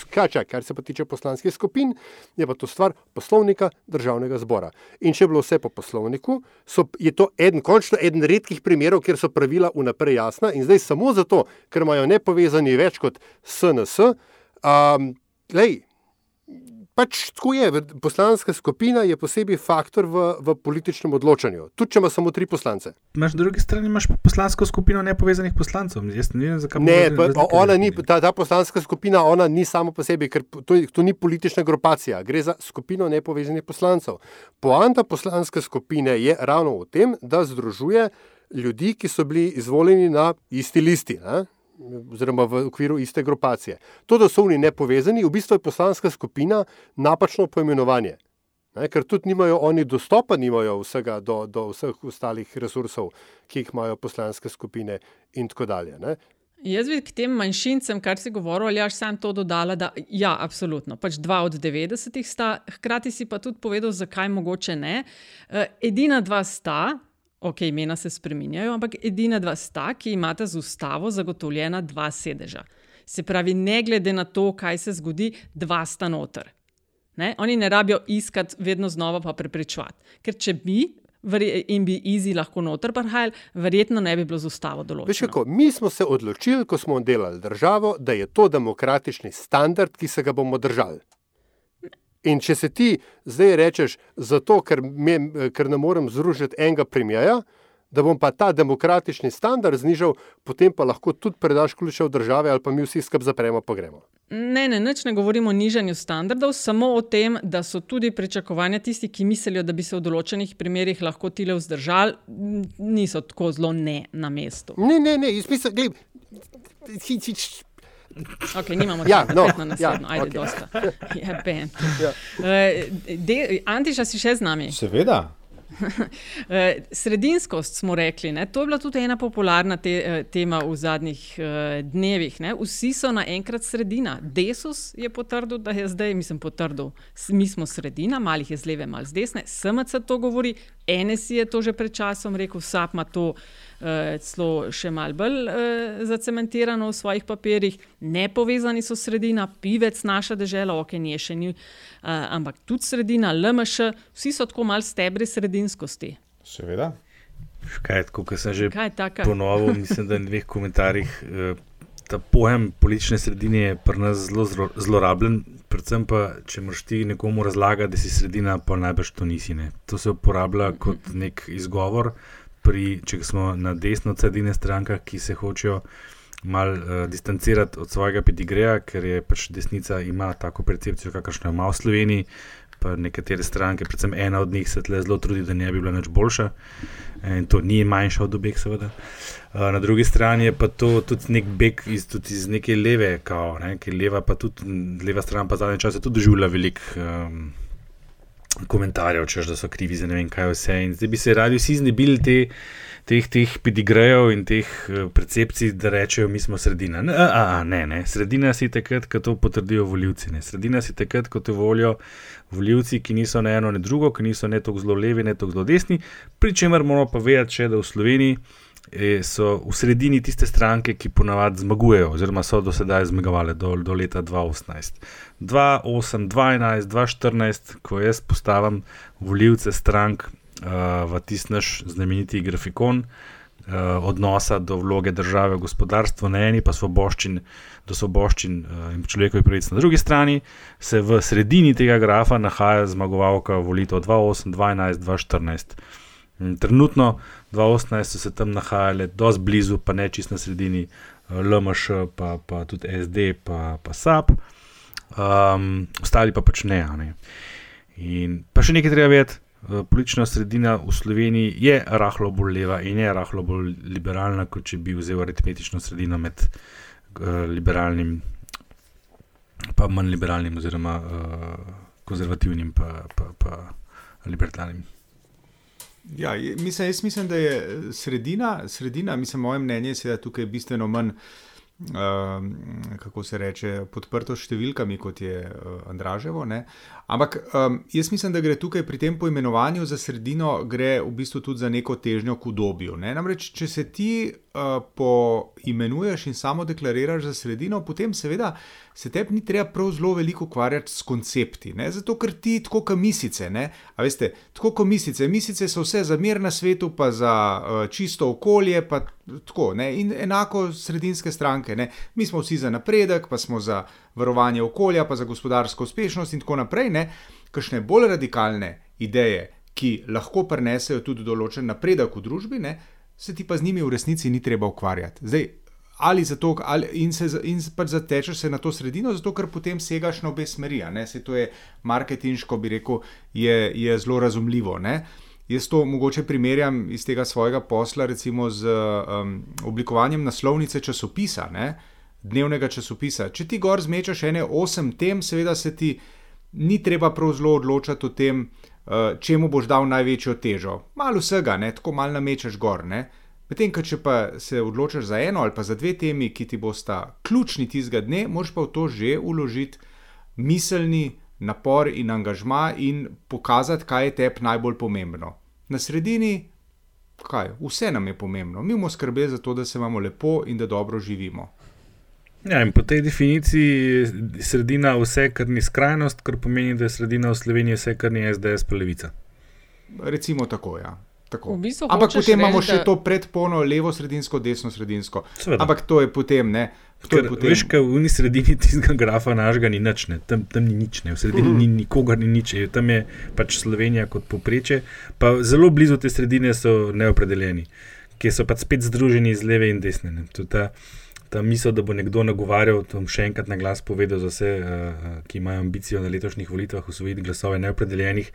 kača, kar se pa tiče poslanskih skupin, je pa to stvar poslovnika državnega zbora. In če je bilo vse po poslovniku, so, je to eden, končno eden redkih primerov, kjer so pravila vnaprej jasna in zdaj samo zato, ker imajo nepovezani več kot SNS. Um, lej, Pač tako je, poslanska skupina je posebej faktor v, v političnem odločanju, tudi če ima samo tri poslance. Imaš na drugi strani imaš poslansko skupino nepovezanih poslancev. Jaz ne vem, zakaj. Ne, pa, ona ni, ta, ta poslanska skupina ni samo po sebi, ker to, to ni politična grupacija, gre za skupino nepovezanih poslancev. Poanta poslanske skupine je ravno v tem, da združuje ljudi, ki so bili izvoljeni na isti listi. Ne? Oziroma v okviru iste grupacije. To, da so oni nepovezani, v bistvu je poslanska skupina napačno poimenovanje. Ne, ker tudi nimajo oni dostopa, nimajo vsega do, do vseh ostalih resursov, ki jih imajo poslanske skupine, in tako dalje. Ne. Jaz bi k tem manjšincem, kar si govoril, ali až sam to dodala, da ja, absolutno. Pač dva od 90-ih sta, hkrati si pa tudi povedal, zakaj mogoče ne. Eh, edina dva sta, ok, imena se spremenjajo, ampak edina dva sta, ki imata z ustavo zagotovljena dva sedeža. Se pravi, ne glede na to, kaj se zgodi, dva sta noter. Ne? Oni ne rabijo iskati vedno znova pa preprečevati. Ker če bi. In bi izi lahko noter prihajali, verjetno ne bi bilo z ustavo določeno. Kako, mi smo se odločili, ko smo delali državo, da je to demokratični standard, ki se ga bomo držali. In če se ti zdaj rečeš, zato ker, me, ker ne morem združiti enega primjera, da bom pa ta demokratični standard znižal, potem pa lahko tudi predaš ključe v države ali pa mi vsi skupaj zapremo, pa gremo. Ne, ne, neč ne govorimo o nižanju standardov, samo o tem, da so tudi pričakovanja tisti, ki mislijo, da bi se v določenih primerjih lahko tile vzdržali, niso tako zelo ne na mestu. Ne, ne, ne, jaz mislim, da Okay, nimamo ja, no, na naslednjo, ja, ajde, okay. dosta. Ja, ja. uh, Antiša si še z nami? Seveda. Eh, sredinskost smo rekli, ne? to je bila tudi ena popularna te, eh, tema v zadnjih uh, dnevih. Ne? Vsi so naenkrat sredina. Desus je potrdil, da je zdaj, mislim, potrdil, mi smo sredina, malih je z leve, malih z desne. SMC to govori, NSI je to že pred časom rekel, SAP ima to uh, celo še mal bolj uh, zacementirano v svojih papirjih, ne povezani so sredina, pivec naša država, ok, ni še ni, uh, ampak tudi sredina, LMŠ, vsi so tako mal stebri sredinskosti. Seveda. Kaj, kot sem že ponovil, mislim, da na dveh komentarjih. Uh, Ta pojem politične sredine je pri nas zelo zlorabljen, predvsem pa, če moraš ti nekomu razlagati, da si sredina, pa najbrž to nisi. Ne. To se uporablja kot nek izgovor, pri, če smo na desno od sredine strankah, ki se hočejo malo uh, distancirati od svojega pedigreja, ker je pač desnica ima tako percepcijo, kakršno ima v Sloveniji. Pa nekatere stranke, predvsem ena od njih, se tle zelo trudi, da ne bi bila več boljša. In to ni manjša od obeh, seveda. Uh, na drugi strani je pa to tudi nek beg iz, tudi iz neke leve, kao, ne? ker leva, pa tudi leva stran, pa zadnje čase tudi doživlja veliko. Um, komentarjev, češ, da so krivi za ne vem kaj vse. In zdaj bi se radi vsi znebili te, teh, teh pedigrejev in teh uh, percepcij, da rečejo, mi smo sredina. Ne, a, a, ne, ne. sredina si takrat, ko to potrdijo voljivci. Ne. Sredina si takrat, ko te volijo voljivci, ki niso ne eno, ne drugo, ki niso ne tako zelo levi, ne tako zelo desni. Pričemer moramo pa vedeti, še, da v Sloveniji. E, so v sredini tiste stranke, ki ponavadi zmagujejo, oziroma so do sedaj zmagovali do, do leta 2018. 2008, 2012, 2014, ko jaz postavim voljivce strank uh, v tisti naš znameniti grafikon uh, odnosa do vloge države v gospodarstvu na eni, pa svoboščin do svoboščin uh, in človekovih pravic na drugi strani, se v sredini tega grafa nahaja zmagovalka volitev 2008, 2012, 2014. Trenutno, 2018 so se tam nahajali, dosti blizu, pa ne čist na sredini, LMŠ, pa, pa tudi SD, pa, pa SAP, um, ostali pa pač ne. ne. In pa še nekaj treba vedeti. Politična sredina v Sloveniji je rahlo bolj leva in je rahlo bolj liberalna, kot če bi vzel aritmetično sredino med uh, liberalnim, pa manj liberalnim, oziroma uh, konzervativnim, pa, pa, pa libertarnim. Ja, mislim, jaz mislim, da je eh, sredina, sredina mislim, moje mnenje je tukaj bistveno manj, uh, kako se reče, podprto s številkami, kot je uh, Andraževo. Ne? Ampak um, jaz mislim, da gre tukaj pri tem poimenovanju za sredino, gre v bistvu tudi za neko težnjo k udobju. Ne? Namreč, če se ti uh, poimenuješ in samo deklariraš za sredino, potem seveda se tebi ni treba prav zelo veliko ukvarjati s koncepti. Ne? Zato, ker ti tako kot misice. Veste, tako kot misice. Misice so vse za mir na svetu, pa za uh, čisto okolje, pa tako. Ne? In enako sredinske stranke. Ne? Mi smo vsi za napredek, pa smo za varovanje okolja, pa za gospodarsko uspešnost in tako naprej. Kakšne bolj radikalne ideje, ki lahko prenesejo tudi določen napredek v družbi, ne? se ti pa z njimi v resnici ni treba ukvarjati. Zdaj, ali zato, ali, in se in pač zatečeš se na to sredino, zato ker potem segaš na obe smeri. Se to je marketinško, bi rekel, je, je zelo razumljivo. Ne? Jaz to mogoče primerjam iz tega svojega posla, recimo z um, oblikovanjem naslovnice časopisa, ne? Dnevnega časopisa. Če ti gor zmečeš ene osem tem, seveda se ti ni treba prav zelo odločati o tem, uh, čemu boš dal največjo težo. Malo vsega, ne? tako malo namečeš gor. Ne? Medtem, če pa se odločiš za eno ali pa za dve temi, ki ti bosta ključni tistega dne, moš pa v to že uložiti miselni napor in angažma in pokazati, kaj je tebi najbolj pomembno. Na sredini, kaj, vse nam je pomembno, mi moramo skrbeti za to, da se imamo lepo in da dobro živimo. Ja, in po tej definiciji je sredina vse, kar ni skrajnost, kar pomeni, da je sredina v Sloveniji vse, kar ni SDS pa levica. Recimo tako, ja. V bistvu Ampak potem imamo še to predpono, levo, sredinsko, desno, sredinsko. Sveda. Ampak to je potem, ne. Ker, potem... Veš, kaj v sredini tistega grafa našega ni nič, ne. Tam, tam ni nič, ne. v sredini mm. ni nikogar, ni nič, tam je pač Slovenija kot popreče. Pa zelo blizu te sredine so neopredeljeni, ki so pač spet združeni iz leve in desne ta misel, da bo nekdo nagovarjal, bom še enkrat na glas povedal za vse, uh, ki imajo ambicijo na letošnjih volitvah usvojiti glasove neopredeljenih,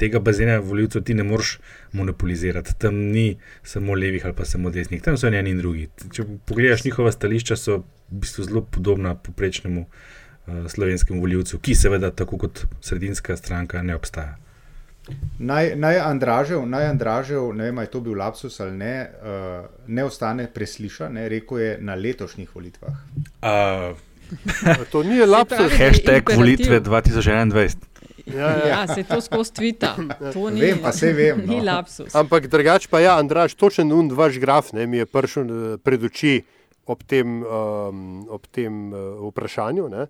tega bazena voljivcev ti ne moreš monopolizirati. Tam ni samo levih ali pa samo desnih, tam so eni in drugi. Če pogledaš njihova stališča, so v bistvu zelo podobna poprečnemu uh, slovenskemu voljivcu, ki seveda tako kot sredinska stranka ne obstaja. Naj, naj Andražev, naj Andražev, ne vem, ali je to bil lapsus ali ne, uh, ne ostane preslišan, ne, rekel je na letošnjih volitvah. Uh, to ni lapsus, hashtag volitve 2021. Ja, ja. Ja, se to skozi tvita. To ni, Vem, pa saj vem, no. Ni lapsus. Ampak drugače pa ja, Andraš, točen un vaš graf ne, mi je prišel eh, pred oči ob tem, um, ob tem uh, vprašanju. Ne.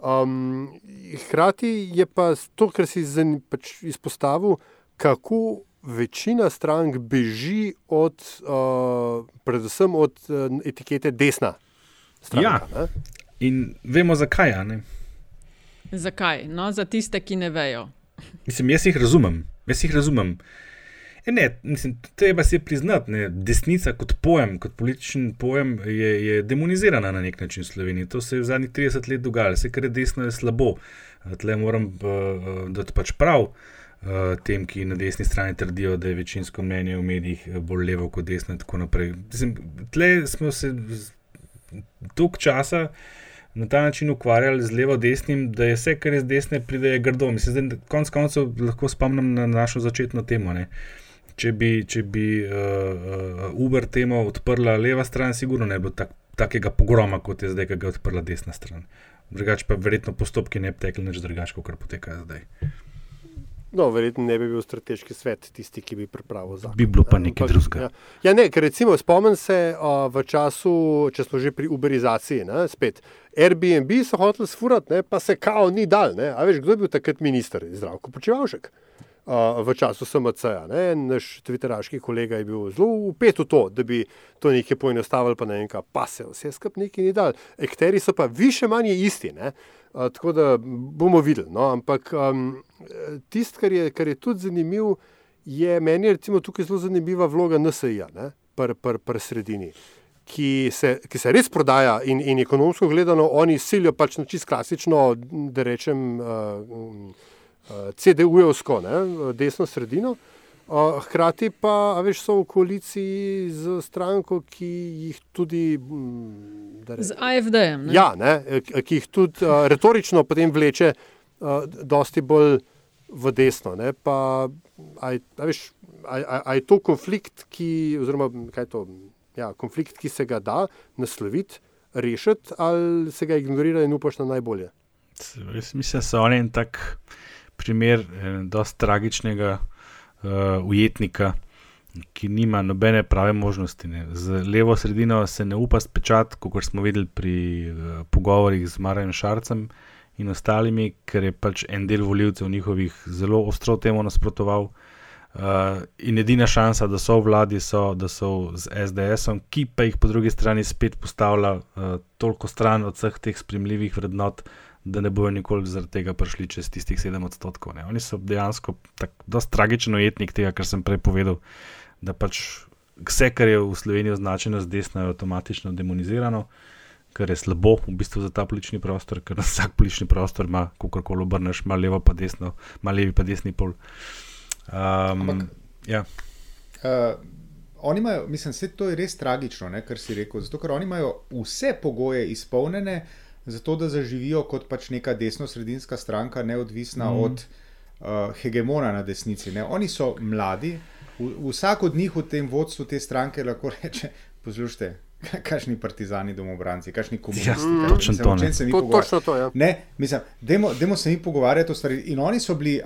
Um, hkrati je pa to, kar si pač izpostavil, kako večina strank beži od, uh, predvsem od uh, etikete desna. Stranka, Ja. In vemo zakaj. a ne? Zakaj? No, za tiste, ki ne vejo. Mislim, jaz jih razumem. Jaz jih razumem. E ne, mislim, treba si priznati, ne, desnica kot pojem, kot političen pojem, je, je demonizirana na nek način v Sloveniji. To se je v zadnjih 30 let dogajalo, vse kar je desno, je slabo. Tle moram uh, dati pač prav uh, tem, ki na desni strani trdijo, da je večinsko mnenje v medijih eh, bolj levo kot desno in tako naprej. Mislim, tle smo se toliko časa na ta način ukvarjali z levo-desnim, da je vse, kar je z desne, pride grdo. Mislim, da konec koncev lahko spomnim na našo začetno temo. Ne? Če bi, če bi uh, Uber temo odprla leva stran, sigurno ne bi bilo tak, takega pogroma, kot je zdaj, ki ga je odprla desna stran. Drugače pa verjetno postopki ne bi tekli nič drugače, kot potekajo zdaj. No, verjetno ne bi bil strateški svet tisti, ki bi pripravil zakon. Bi bilo pa nekaj drugega. Ja. ja, ne, ker recimo spomnim se uh, v času, če smo že pri uberizaciji, ne, spet. Airbnb so hoteli sfurati, ne, pa se kao ni dal. Ne. A veš, kdo je bil takrat minister? Zdravko Počivalšek. V času SMC-ja. Naš twitteraški kolega je bil zelo upet v to, da bi to nekaj poenostavili, pa ne vem, kaj, pa se vse skupaj nekaj ni dal. Ekteri so pa više manj isti. Ne. Uh, tako da bomo videli. No? Ampak um, tisto, kar, kar je tudi zanimivo, je meni je tukaj zelo zanimiva vloga NSA-ja, pr, pr, pr sredini. Ki se, ki se res prodaja, in, in ekonomsko gledano, oni silijo pač na čist klasično, da rečem, uh, CDU-jevsko, desno sredino. Uh, hkrati pa, veš, so v koaliciji z stranko, ki jih tudi. Rečem, z AFD-jem. Ja, ne, ki jih tudi uh, retorično potem vleče, uh, dosti bolj v desno. Ne, pa, aj, aj, aj, aj to konflikt, ki, oziroma kaj to, ja, konflikt, ki se ga da nasloviti, rešiti, ali se ga ignorira in upaš na najbolje. Jaz mislim, da so oni en tak primer, dosti tragičnega uh, ujetnika. Ki nima nobene prave možnosti. Ne. Z levo sredino se ne upa spečati, kot smo videli pri uh, pogovorih z Marajem Šarcem in ostalimi, ker je pač en del voljivcev njihovih zelo ostro temu nasprotoval. Uh, in edina šansa, da so v vladi, so, da so z SDS-om, ki pa jih po drugi strani spet postavlja uh, toliko stran od vseh teh spremljivih vrednot, da ne bojo nikoli zaradi tega prišli čez tistih 7 odstotkov. Ne. Oni so dejansko tako tragičen ujetnik tega, kar sem prej povedal, da pač vse, kar je v Sloveniji označeno z desno, je avtomatično demonizirano kar je slabo v bistvu za ta politični prostor, ker vsak politični prostor ima, kako koli obrneš, ima levo pa desno, ima levi pa desni pol. Um, Ampak, ja. uh, oni imajo, mislim, vse to je res tragično, ne, kar si rekel, zato ker oni imajo vse pogoje izpolnjene, zato da zaživijo kot pač neka desno-sredinska stranka, neodvisna mm. od uh, hegemona na desnici. Ne. Oni so mladi, v, vsak od njih v tem vodstvu te stranke lahko reče: Poslušajte, Kakšni partizani, domobranci, kakšni komunisti. Ja, točno to. To, točno to ja. ne, mislim, demo, demo se mi pogovarjati o stvari. In oni so bili,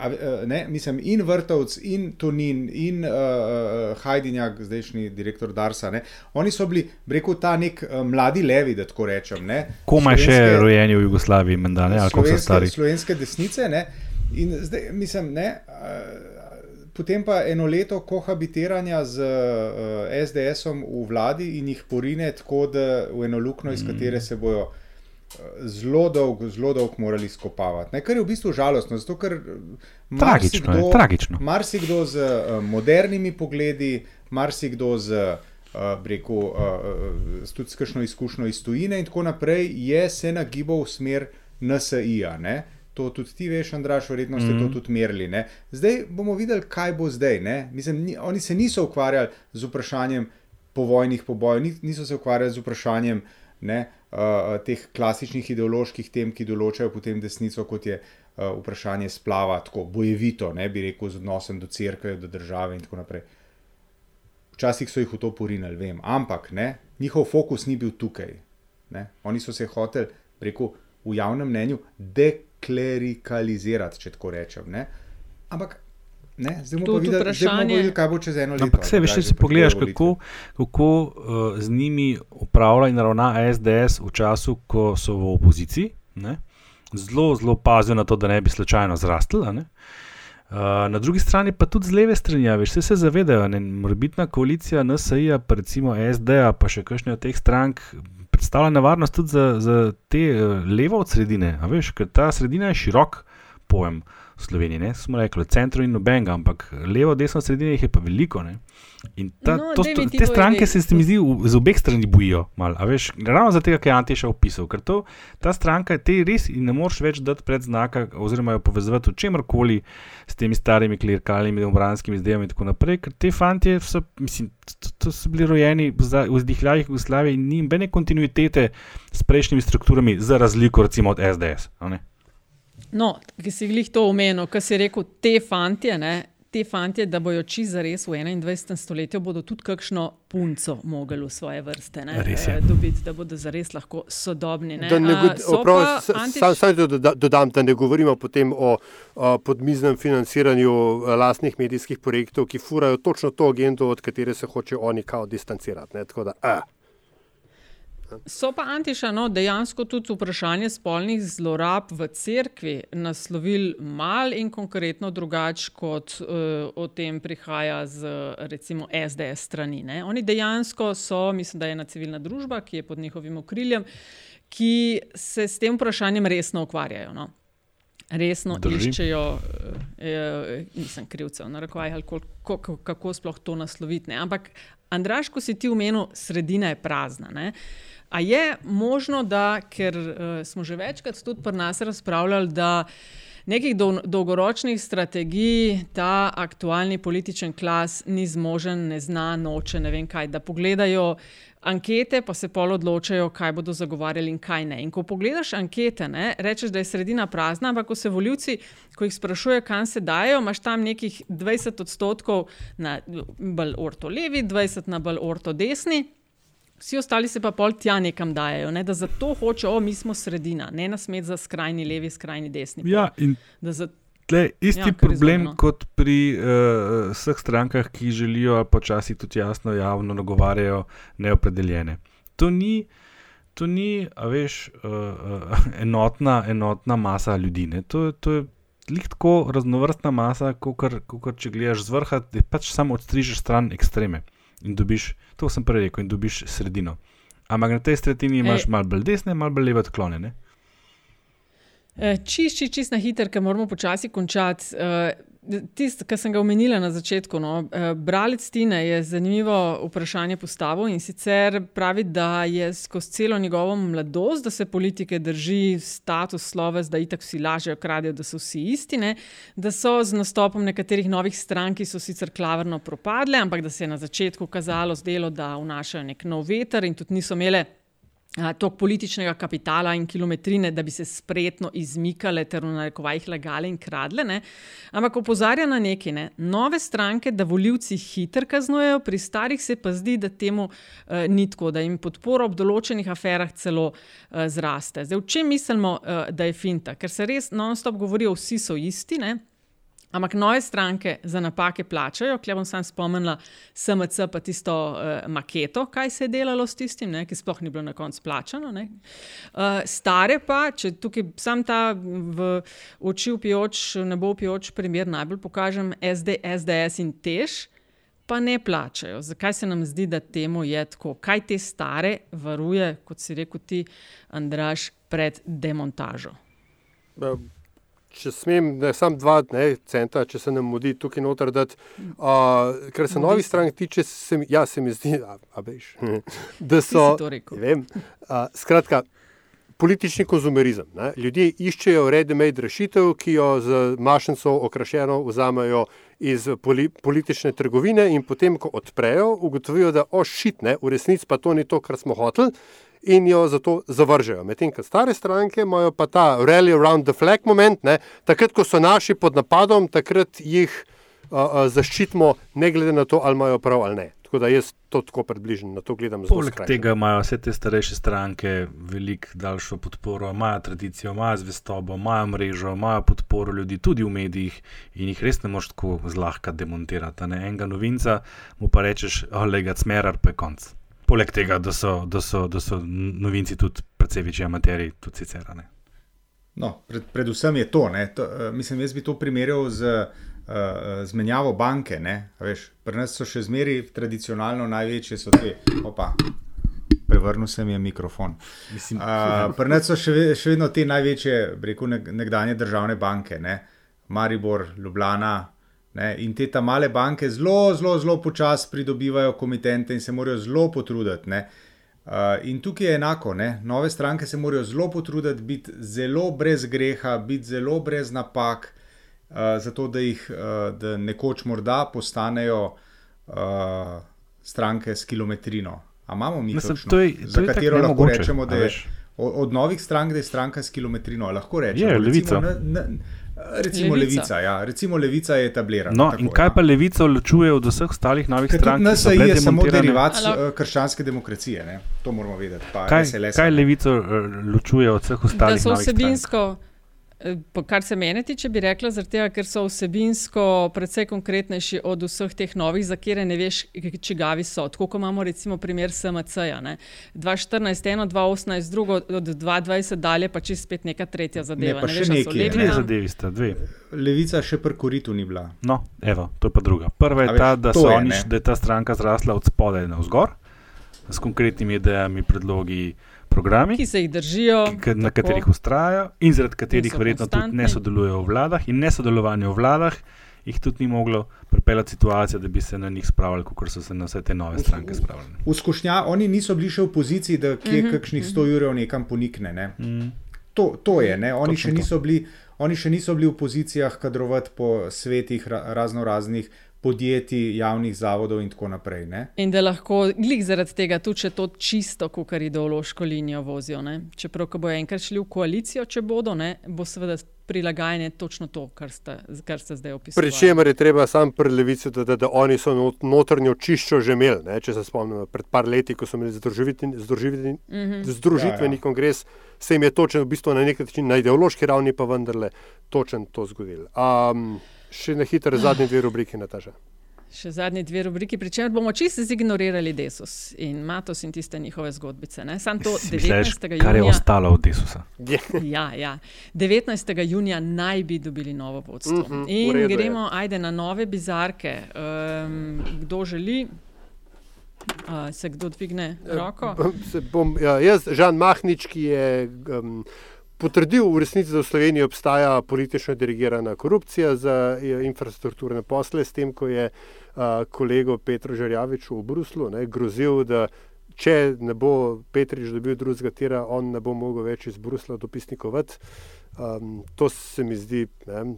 ne, mislim, in Vrtovc, in Tunin, in uh, Hajdinjak, zdajšnji direktor Darsa. Ne, oni so bili, rekel, ta nek uh, mladi levi, da tako rečem. Komaj še rojeni v Jugoslaviji, menda, ne, ali kako so stari. Slovenske desnice. Ne, in zdaj, mislim, ne. Uh, Potem pa eno leto kohabitiranja z uh, SDS-om v vladi in jih porine tako, da v eno luknjo, iz katere se bojo uh, zelo dolgo, zelo dolgo morali skopavati. Ne, kar je v bistvu žalostno, zato ker tragično, je, tragično. marsikdo z uh, modernimi pogledi, marsikdo z, uh, reku, uh, tudi s kakšno izkušnjo iz tujine in tako naprej, je se nagibal v smer NSI-ja. To tudi ti veš, Andraš, verjetno ste mm -hmm. to tudi merili. Ne? Zdaj bomo videli, kaj bo zdaj. Mislim, ni, oni se niso ukvarjali z vprašanjem povojnih pobojev, niso se ukvarjali z vprašanjem ne, uh, teh klasičnih ideoloških tem, ki določajo potem desnico, kot je uh, vprašanje splava, tako bojevito, ne bi rekel, z odnosom do crkve, do države in tako naprej. Včasih so jih v to porinili, vem, ampak ne, njihov fokus ni bil tukaj. Ne. Oni so se hoteli, rekel, v javnem mnenju, deklarati klerikalizirati, če tako rečem. Ne? Ampak. Ne, zdaj bomo videli, videli, kaj bo čez eno leto. Ampak se veš, če si pogledaš, kako, kako uh, z njimi upravlja in ravna SDS v času, ko so v opoziciji. Ne? Zelo, zelo pazijo na to, da ne bi slučajno zrastli. a ne. Uh, na drugi strani pa tudi z leve strani, veš, vse se zavedajo, da morbitna koalicija NSA, pa recimo SD, pa še kakšne od teh strank, predstavlja nevarnost tudi za, za te uh, levo od sredine. Veš, ker ta sredina je širok pojem v Sloveniji. Ne? Smo rekli, v centru in nobenega, ampak levo, desno sredine jih je pa veliko. Ne? In ta, No, to, to, te stranke se, se mi zdi z obeh strani bojijo. Mal, a veš, ravno zato, ker je Antiša opisal. Ker to, ta stranka te res in ne moreš več dati pred znaka, oziroma jo povezati v čemkoli s temi starimi klerikalnimi, demobranskimi zdajami in tako naprej. Ker te fantje so, mislim, to, to so bili rojeni v zda- v zdihljajih Jugoslavije in ni nobene kontinuitete s prejšnjimi strukturami, za razliko recimo od SDS. ne. No, ki si glih to omenil, kar si rekel, te fantje, ne, te fantje, da bojo čisto zares v 21. stoletju, bodo tudi kakšno punco mogli v svoje vrste ne, Res eh, dobiti, da bodo zares lahko sodobni. Ne. Da ne A, go- so oprav, pa antič- Sam sam doda- dodam, da ne govorimo potem o, o podmiznem financiranju eh, lastnih medijskih projektov, ki furajo točno to agendo, od katere se hoče oni kao distancirati. Ne? Tako da, eh. So pa Antiša no, dejansko tudi vprašanje spolnih zlorab v cerkvi naslovili mal in konkretno drugače, kot uh, o tem prihaja z recimo SDS strani. Ne. Oni dejansko so, mislim, da je ena civilna družba, ki je pod njihovim okriljem, ki se s tem vprašanjem resno ukvarjajo. No. Resno Drži. iščejo, eh, nisem krivcev, narekovaj, ali kol- kako, kako sploh to nasloviti. Ne. Ampak, Andraš, ko si ti omenil, sredina je prazna. Ne. A je možno, da, ker uh, smo že večkrat tudi pri nas razpravljali, da nekih dol dolgoročnih strategij ta aktualni političen klas ni zmožen, ne zna, noče, ne vem kaj, da pogledajo ankete, pa se pol odločajo, kaj bodo zagovarjali in kaj ne. In ko pogledaš ankete, ne, rečeš, da je sredina prazna, ampak ko se voljivci, ko jih sprašujejo, kam se dajo, imaš tam nekih 20 odstotkov na bolj orto levi, 20 na bolj orto desni. Vsi ostali se pa pol tja nekam dajo, ne? da zato hočejo, o, mi smo sredina, ne nas med za skrajni levi, skrajni desni. pol. Ja, in Da za, Tle, isti Ja, problem izumno. kot pri uh, vseh strankah, ki želijo, ali počasi tudi jasno, javno nagovarjajo neopredeljene. To ni, to ni veš, uh, enotna, enotna masa ljudi. Ne. To, to je lik tako raznovrstna masa, kot če gledaš z vrha, da pač samo odstrižeš stran ekstreme in dobiš, to sem prej rekel, in dobiš sredino. Ampak na tej sredini imaš Ej. malo bolj desne, malo bolj leve odklone. Ne? Eh, Čist, čist, čist na hiter, ker moramo počasi končati. Tisto, kar sem ga omenila na začetku. No, eh, bralec Tine je zanimivo vprašanje postavil in sicer pravi, da je skozi celo njegovo mladost, da se politike drži status sloves, da itak vsi lažejo, kradejo, da so vsi isti, ne? da so z nastopom nekaterih novih strank, ki so sicer klavrno propadle, ampak da se je na začetku kazalo zdelo, da vnašajo nek nov veter in tudi niso imele tok političnega kapitala in kilometrine, da bi se spretno izmikale ter v narekovajih lagale in kradle. Ne? Ampak opozarja na nekaj, ne? nove stranke, da voljivci hitro kaznujejo, pri starih se pa zdi, da temu uh, ni tako, da jim podpora ob določenih aferah celo uh, zraste. Zdaj, v čem mislimo, uh, da je finta? Ker se res non-stop govorijo, vsi so isti. Ne? Ampak nove stranke za napake plačajo, klej bom sam spomnila SMC, pa tisto uh, maketo, kaj se je delalo s tistim, ne, ki sploh ni bilo na koncu plačano. Uh, stare pa, če tukaj sam ta v oči upijoč, ne bo upijoč primer, najbolj pokažem SD, SDS in tež. Pa ne plačajo. Zakaj se nam zdi, da temu je tako? Kaj te stare varuje, kot si rekel ti, Andraš, pred demontažo? Če smem, ne, samo dva ne, centa, če se nam mudi tukaj noter. Uh, kar se novih strank tiče, se ja, se mi zdi, a, a veš, da so. Vem, uh, skratka, politični konzumerizem. Ne. Ljudje iščejo ready-made rešitev, ki jo z mašnico okrašeno vzamejo iz poli, politične trgovine, in potem, ko odprejo, ugotovijo, da ošitne, v resnici pa to ni to, kar smo hoteli in jo zato zavržejo. Medtem ko stare stranke imajo pa ta rally around the flag moment, ne, takrat, ko so naši pod napadom, takrat jih uh, uh, zaščitimo, ne glede na to, ali imajo prav ali ne. Tako da jaz to tako približno na to gledam zelo Poleg tega imajo vse te starejše stranke veliko daljšo podporo, imajo tradicijo, imajo zvestobo, imajo mrežo, imajo podporo ljudi tudi v medijih in jih res ne moš tako zlahka demontirati. Ne? Enega novinca mu pa rečeš, olega, smerar pa je konc. Poleg tega, da so, da so, da so novinci tudi precej večji amateri, tudi sicer. Ne? No, pred, predvsem je to, to uh, mislim, jaz bi to primerjal z uh, zmenjavo banke. Veš, pri nas so še zmeri tradicionalno največje, so te. Opa. Prevrnil sem je mikrofon. Uh, pri nas so še, še vedno te največje, rekel nekdanje državne banke, ne? Maribor, Ljubljana. Ne? In te ta male banke zelo, zelo, zelo počasi pridobivajo komitente in se morajo zelo potruditi. Uh, in tukaj je enako, ne? nove stranke se morajo zelo potruditi, biti zelo brez greha, biti zelo brez napak, uh, zato da jih uh, da nekoč morda postanejo uh, stranke s kilometrino. A imamo mi Mislim, to, je, to za katero lahko mogoče, rečemo, da je od, novih strank, da je stranka s kilometrino. Lahko rečemo, je levica. Recimo, na, na, Recimo levica. levica, ja. Recimo levica je etablirana. No, in kaj ja. pa levica ločuje od vseh ostalih novih Ker strank? NSA je samo derivat krščanske demokracije, ne? to moramo vedeti. Pa kaj, SLS, kaj levico ločuje od vseh ostalih? Da so vsebinsko. Kar se mene tiče, bi rekla, tega, ker so vsebinsko precej konkretnejši od vseh teh novih, za kere ne veš, čigavi so. Tako kot imamo recimo primer SMC-ja. 2014, 1, 2018, drugo, od 2020 dalje pa čist spet neka tretja zadeva. Ne, pa ne še veš, nekaj. Dve zadevi sta, dve. Levica še pri koritu ni bila. No, evo, to je pa druga. Prva je ta, da, to je, oni, ne. da je ta stranka zrasla od spodaj na vzgor, s konkretnimi idejami, predlogi programi, ki se jih držijo, ki, na tako. katerih ustrajajo in zaradi katerih verjetno tudi konstantni. ne sodelujejo v vladah, in nesodelovanje v vladah jih tudi ni moglo pripeljati situacijo, da bi se na njih spravili, kot so se na vse te nove stranke spravili. V skušnja, oni niso bili še v poziciji, da kje Mhm, kakšnih 100 jurjev nekam ponikne. Ne? Mm. To, to je, ne? oni Točno še to. niso bili. Oni še niso bili v pozicijah kadrovati po svetih ra razno raznih podjetij, javnih zavodov in tako naprej. Ne? In da lahko glih zaradi tega tudi če to čisto, kot ideološko linijo vozijo. Ne? Čeprav, ko bojo enkrat šli v koalicijo, če bodo, ne, bo seveda prilagajanje točno to, kar ste, kar ste zdaj opisali. Pri čemer je treba sam pri levici, da, da, da oni so not, notranjo čiščo že imeli. Ne? Če se spomnimo, pred par leti, ko so imeli združitveni, združitveni, mm -hmm. združitveni ja, ja. kongres, se jim je točno v bistvu na nek način, na ideološki ravni pa vendarle točno to zgodilo. Um, še na hitro zadnji dve rubriki, Nataša. Še zadnji dve rubriki, pri čemer bomo čisto zignorirali Desus in Matos in tiste njihove zgodbice. Ne? Sam to 19. Misliš, junija. kar je ostalo od Desusa. Ja, ja. 19. junija naj bi dobili novo vodstvo. Mhm, v In redu je. gremo, ajde, na nove bizarke. Um, kdo želi? Uh, se kdo dvigne roko? Se Bom, ja, jaz, Žan Mahnič, ki je um, potrdil v resnici, da v Sloveniji obstaja politično dirigirana korupcija za eh, infrastrukturne posle, s tem, ko je uh, kolego Petro Žarjaviču v Bruslu ne, grozil, da če ne bo Petrič dobil drugega tira, on ne bo mogel več iz Brusla dopisnikovati. Um, to se mi zdi. Ne,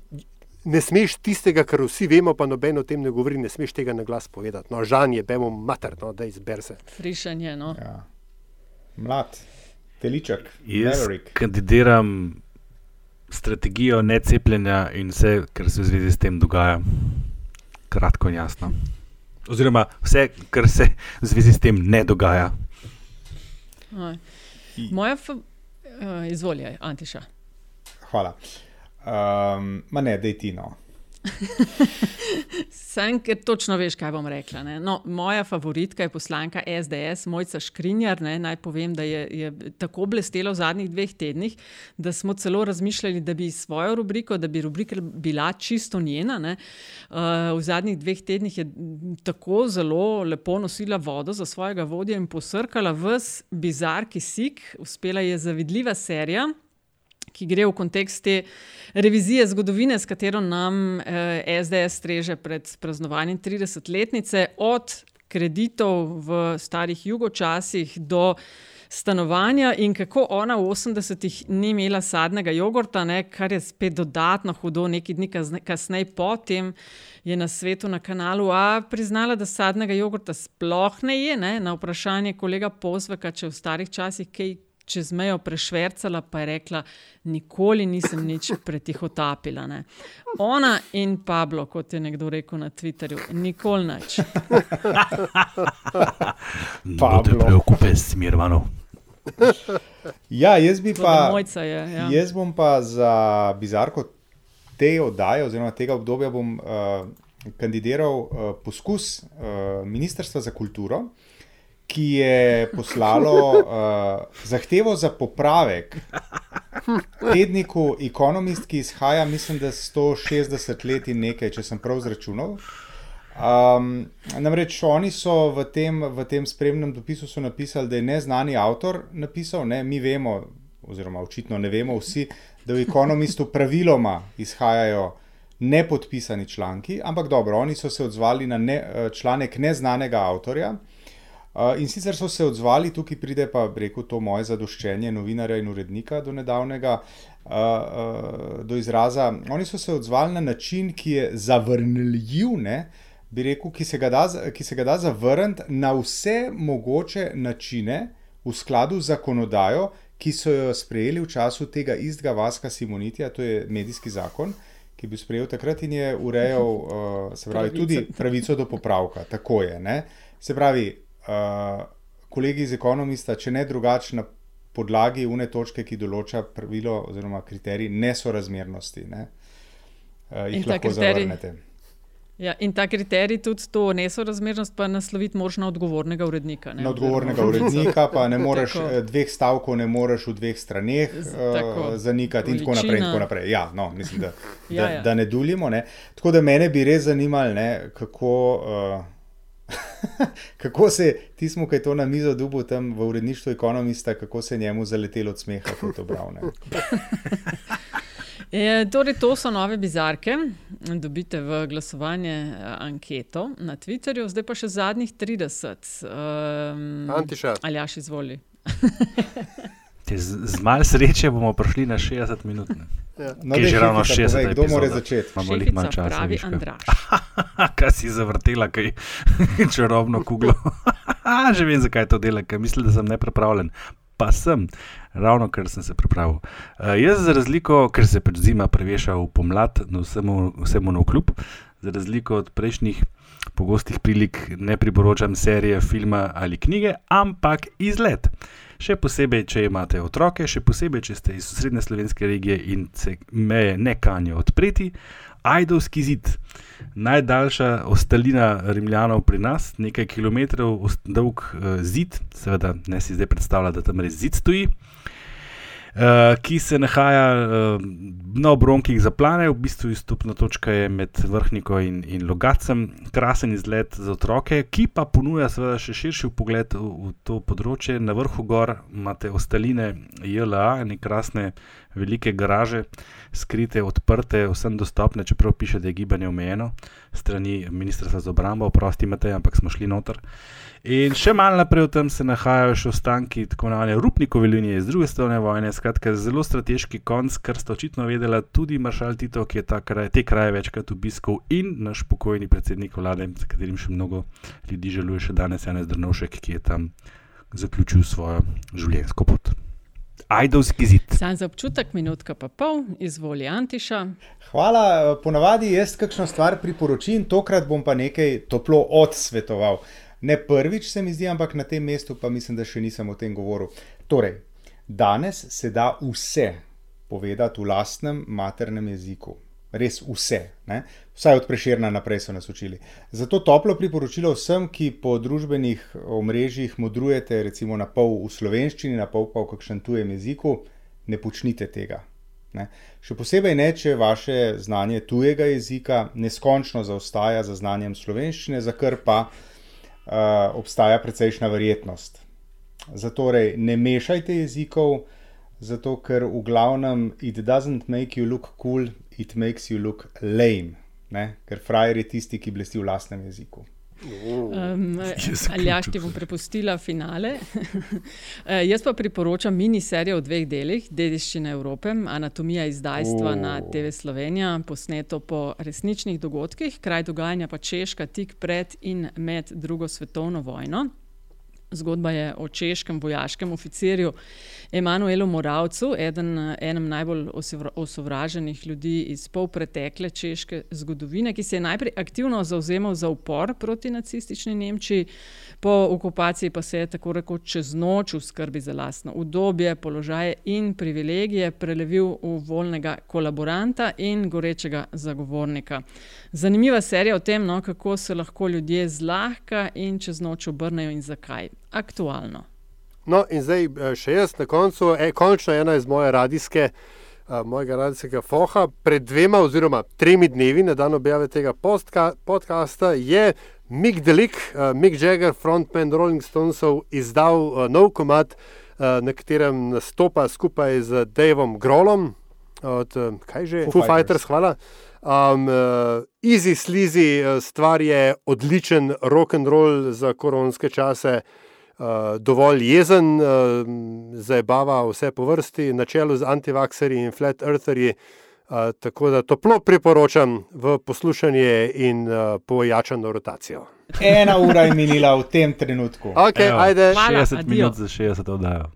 Ne smeš tistega, kar vsi vemo, pa noben o tem ne govori, ne smeš tega na glas povedati. No, žan je, bemo materno, da izber se. Frišanje. No. Ja. Mlad, teliček, Jaz Maverick. kandidiram strategijo necepljenja in vse, kar se v zvezi s tem dogaja. Kratko in jasno. Oziroma vse, kar se v zvezi s tem ne dogaja. Aj. Moja, fa- uh, izvolja, Antiša. Hvala. Um, ma ne, dej ti no. Sam, ker točno veš, kaj bom rekla. ne. No, moja favoritka je poslanka SDS, Mojca Škrinjar. Ne. Naj povem, da je, je tako blestela v zadnjih dveh tednih, da smo celo razmišljali, da bi svojo rubriko, da bi rubrika bila čisto njena. Ne. Uh, v zadnjih dveh tednih je tako zelo lepo nosila vodo za svojega vodja in posrkala vse bizar kisik. Uspela je zavidljiva serija ki gre v kontekst te revizije zgodovine, s katero nam eh, SDS streže pred praznovanjem 30-letnice, od kreditov v starih jugočasih do stanovanja in kako ona v 80-ih ni imela sadnega jogurta, ne, kar je spet dodatno hudo, nekaj dni kasneje potem. Je na svetu na kanalu A priznala, da sadnega jogurta sploh ne je. Ne? Na vprašanje kolega Pozveka, če v starih časih kaj čez mejo prešvrcala, pa je rekla: Nikoli nisem nič pretihotapila. Ne. Ona in Pablo, kot je nekdo rekel na Twitterju, nikoli nič. Pablo, preokupe s Mirmanom. Ja, jaz bi pa. Je, ja. Jaz bom pa za bizarko te oddaje, oziroma tega obdobja, bom uh, kandidiral uh, poskus uh, Ministrstva za kulturo, ki je poslalo uh, zahtevo za popravek tedniku Economist, ki izhaja, mislim, da 160 let in nekaj, če sem prav zračunal. Um, namreč oni so v tem, v tem spremnem dopisu napisali, da je neznani avtor napisal, ne, mi vemo, oziroma očitno ne vemo vsi, da v Economistu praviloma izhajajo nepodpisani članki, ampak dobro, oni so se odzvali na ne, članek neznanega avtorja. In sicer so se odzvali, tukaj pride pa rekel to moje zadoščenje novinarja in urednika do nedavnega do izraza. Oni so se odzvali na način, ki je zavrnljiv, ne, bi rekel, ki se ga da, da zavrniti na vse mogoče načine v skladu z zakonodajo, ki so jo sprejeli v času tega istega Vaska Simonitija, to je medijski zakon, ki je bil sprejet takrat in je urejal uh, pravi, tudi pravico do popravka. Tako je. Ne? Se pravi, kolegi iz ekonomista, če ne drugače na podlagi une točke, ki določa pravilo oziroma kriterij nesorazmernosti, ne? uh, jih lahko kriterij... zavrnete. Ja, in ta kriterij tudi to nesorazmernost, pa nasloviti možno odgovornega urednika. Ne? Na odgovornega urednika, pa ne moreš tako. dveh stavkov, ne moreš v dveh straneh uh, zanikati, in tako naprej. In tako naprej. Ja, no, mislim, da, ja, da, ja. da ne duljimo. Ne? Tako da mene bi res zanimalo, kako. Uh, kako se ti smo, ki je to na mizo dubu tam v uredništvu ekonomista, kako se njemu zaletelo od smeha, kot to bravne. E, torej, to so nove bizarke. Dobite v glasovanje eh, anketo na Twitterju, zdaj pa še zadnjih 30. Um, Antiša. Ali jaš izvoli. z, z malo sreče bomo prišli na 60 minut. Ja. No, že ravno 60 minut. Kdo mora začeti? Imamo veliko manj časa. Pravi Andraš. kaj si zavrtela, kaj čarobno kuglo. že vem, zakaj to dela, ker mislim, da sem neprepravljen pa sem, ravno ker sem se pripravil. Uh, jaz, za razliko, ker se pač zima preveša v pomlad, no vsemu, vsemu na vkljub, za razliko od prejšnjih pogostih prilik, ne priporočam serije, filma ali knjige, ampak izlet. Še posebej, če imate otroke, še posebej, če ste iz srednje slovenske regije in se meje ne kanijo odpreti. Ajdovski zid, najdaljša ostalina Rimljanov pri nas, nekaj kilometrov dolg uh, zid, seveda ne si zdaj predstavljati, da tam res zid stoji. Uh, ki se nahaja uh, na obronkih za plane, v bistvu izstopna točka je med vrhnikom in, in logacem, krasen izlet za otroke, ki pa ponuja seveda še širši pogled v, v to področje. Na vrhu gor imate ostaline JLA, ne krasne velike garaže, skrite, odprte, vsem dostopne, čeprav piše, da je gibanje omejeno, strani Ministrstva za obrambo, oprosti imate, ampak smo šli noter. In še malo naprej v tem se nahajajo še ostanki tako imenovane Rupnikove linije iz druge strani vojne, skratka, zelo strateški konc, kar sta očitno vedela tudi maršal Tito, ki je kraj, te kraje večkrat obiskal in naš pokojni predsednik vlade, s katerim še mnogo ljudi želuje, še danes Janez Drnovšek, ki je tam zaključil svojo življenjsko pot. Ajdovski zid. Sam za občutek, minutka pa pol, izvoli Antiša. Hvala, ponavadi jaz kakšno stvar priporočim, tokrat bom pa nekaj toplo odsvetoval. Ne prvič se mi zdi, ampak na tem mestu pa mislim, da še nisem o tem govoril. Torej, danes se da vse povedati v lastnem maternem jeziku res vse. Ne? Vsaj od preširna naprej so nas učili. Zato toplo priporočilo vsem, ki po družbenih omrežjih modrujete, recimo na pol v slovenščini, na pol pa v kakšnem tujem jeziku, ne počnite tega. Ne? Še posebej ne, če vaše znanje tujega jezika neskončno zaostaja za znanjem slovenščine, za kar pa uh, obstaja precejšna verjetnost. Zatorej, ne mešajte jezikov, zato ker v glavnem it doesn't make you look cool, it makes you look lame, ne? ker frajer je tisti, ki blesti v lastnem jeziku. Um, ali ja, ti bom prepustila finale. uh, jaz pa priporočam miniserijo v dveh delih: Dediščina Evrope, anatomija izdajstva oh. na TV Slovenija, posneto po resničnih dogodkih, kraj dogajanja pa Češka, tik pred in med drugo svetovno vojno. Zgodba je o češkem vojaškem oficirju Emanuelu Moravcu, eden, enem najbolj osovraženih ljudi iz polpretekle češke zgodovine, ki se je najprej aktivno zauzemal za upor proti nacistični Nemčiji, po okupaciji pa se je tako rekoč čez noč v skrbi za lastno udobje, položaje in privilegije prelevil v voljnega kolaboranta in gorečega zagovornika. Zanimiva serija o tem, no, kako se lahko ljudje zlahka in čez noč obrnejo in zakaj. Aktualno. No, in zdaj še jaz na koncu, e, končno ena iz moje radijske. Uh, mojega radijskega foha, pred dvema oziroma tremi dnevi, na dan objave tega postka, podcasta, je Mick Delik, uh, Mick Jagger, frontman Rolling Stonesov, izdal uh, nov komat, uh, na katerem nastopa skupaj z Davom Grolom, od uh, kaj že, Foo, Foo Fighters, Fighters hvala. Um, uh, easy, sleazy, stvar je odličen rock and roll za koronske čase. Uh, dovolj jezen, uh, zabava vse po vrsti, na čelu z antivakserji in flat eartherji. Uh, tako da toplo priporočam v poslušanje in uh, pojačano rotacijo. Ena ura je minila v tem trenutku. Okay, Evo, 60 minut za 60 oddajo.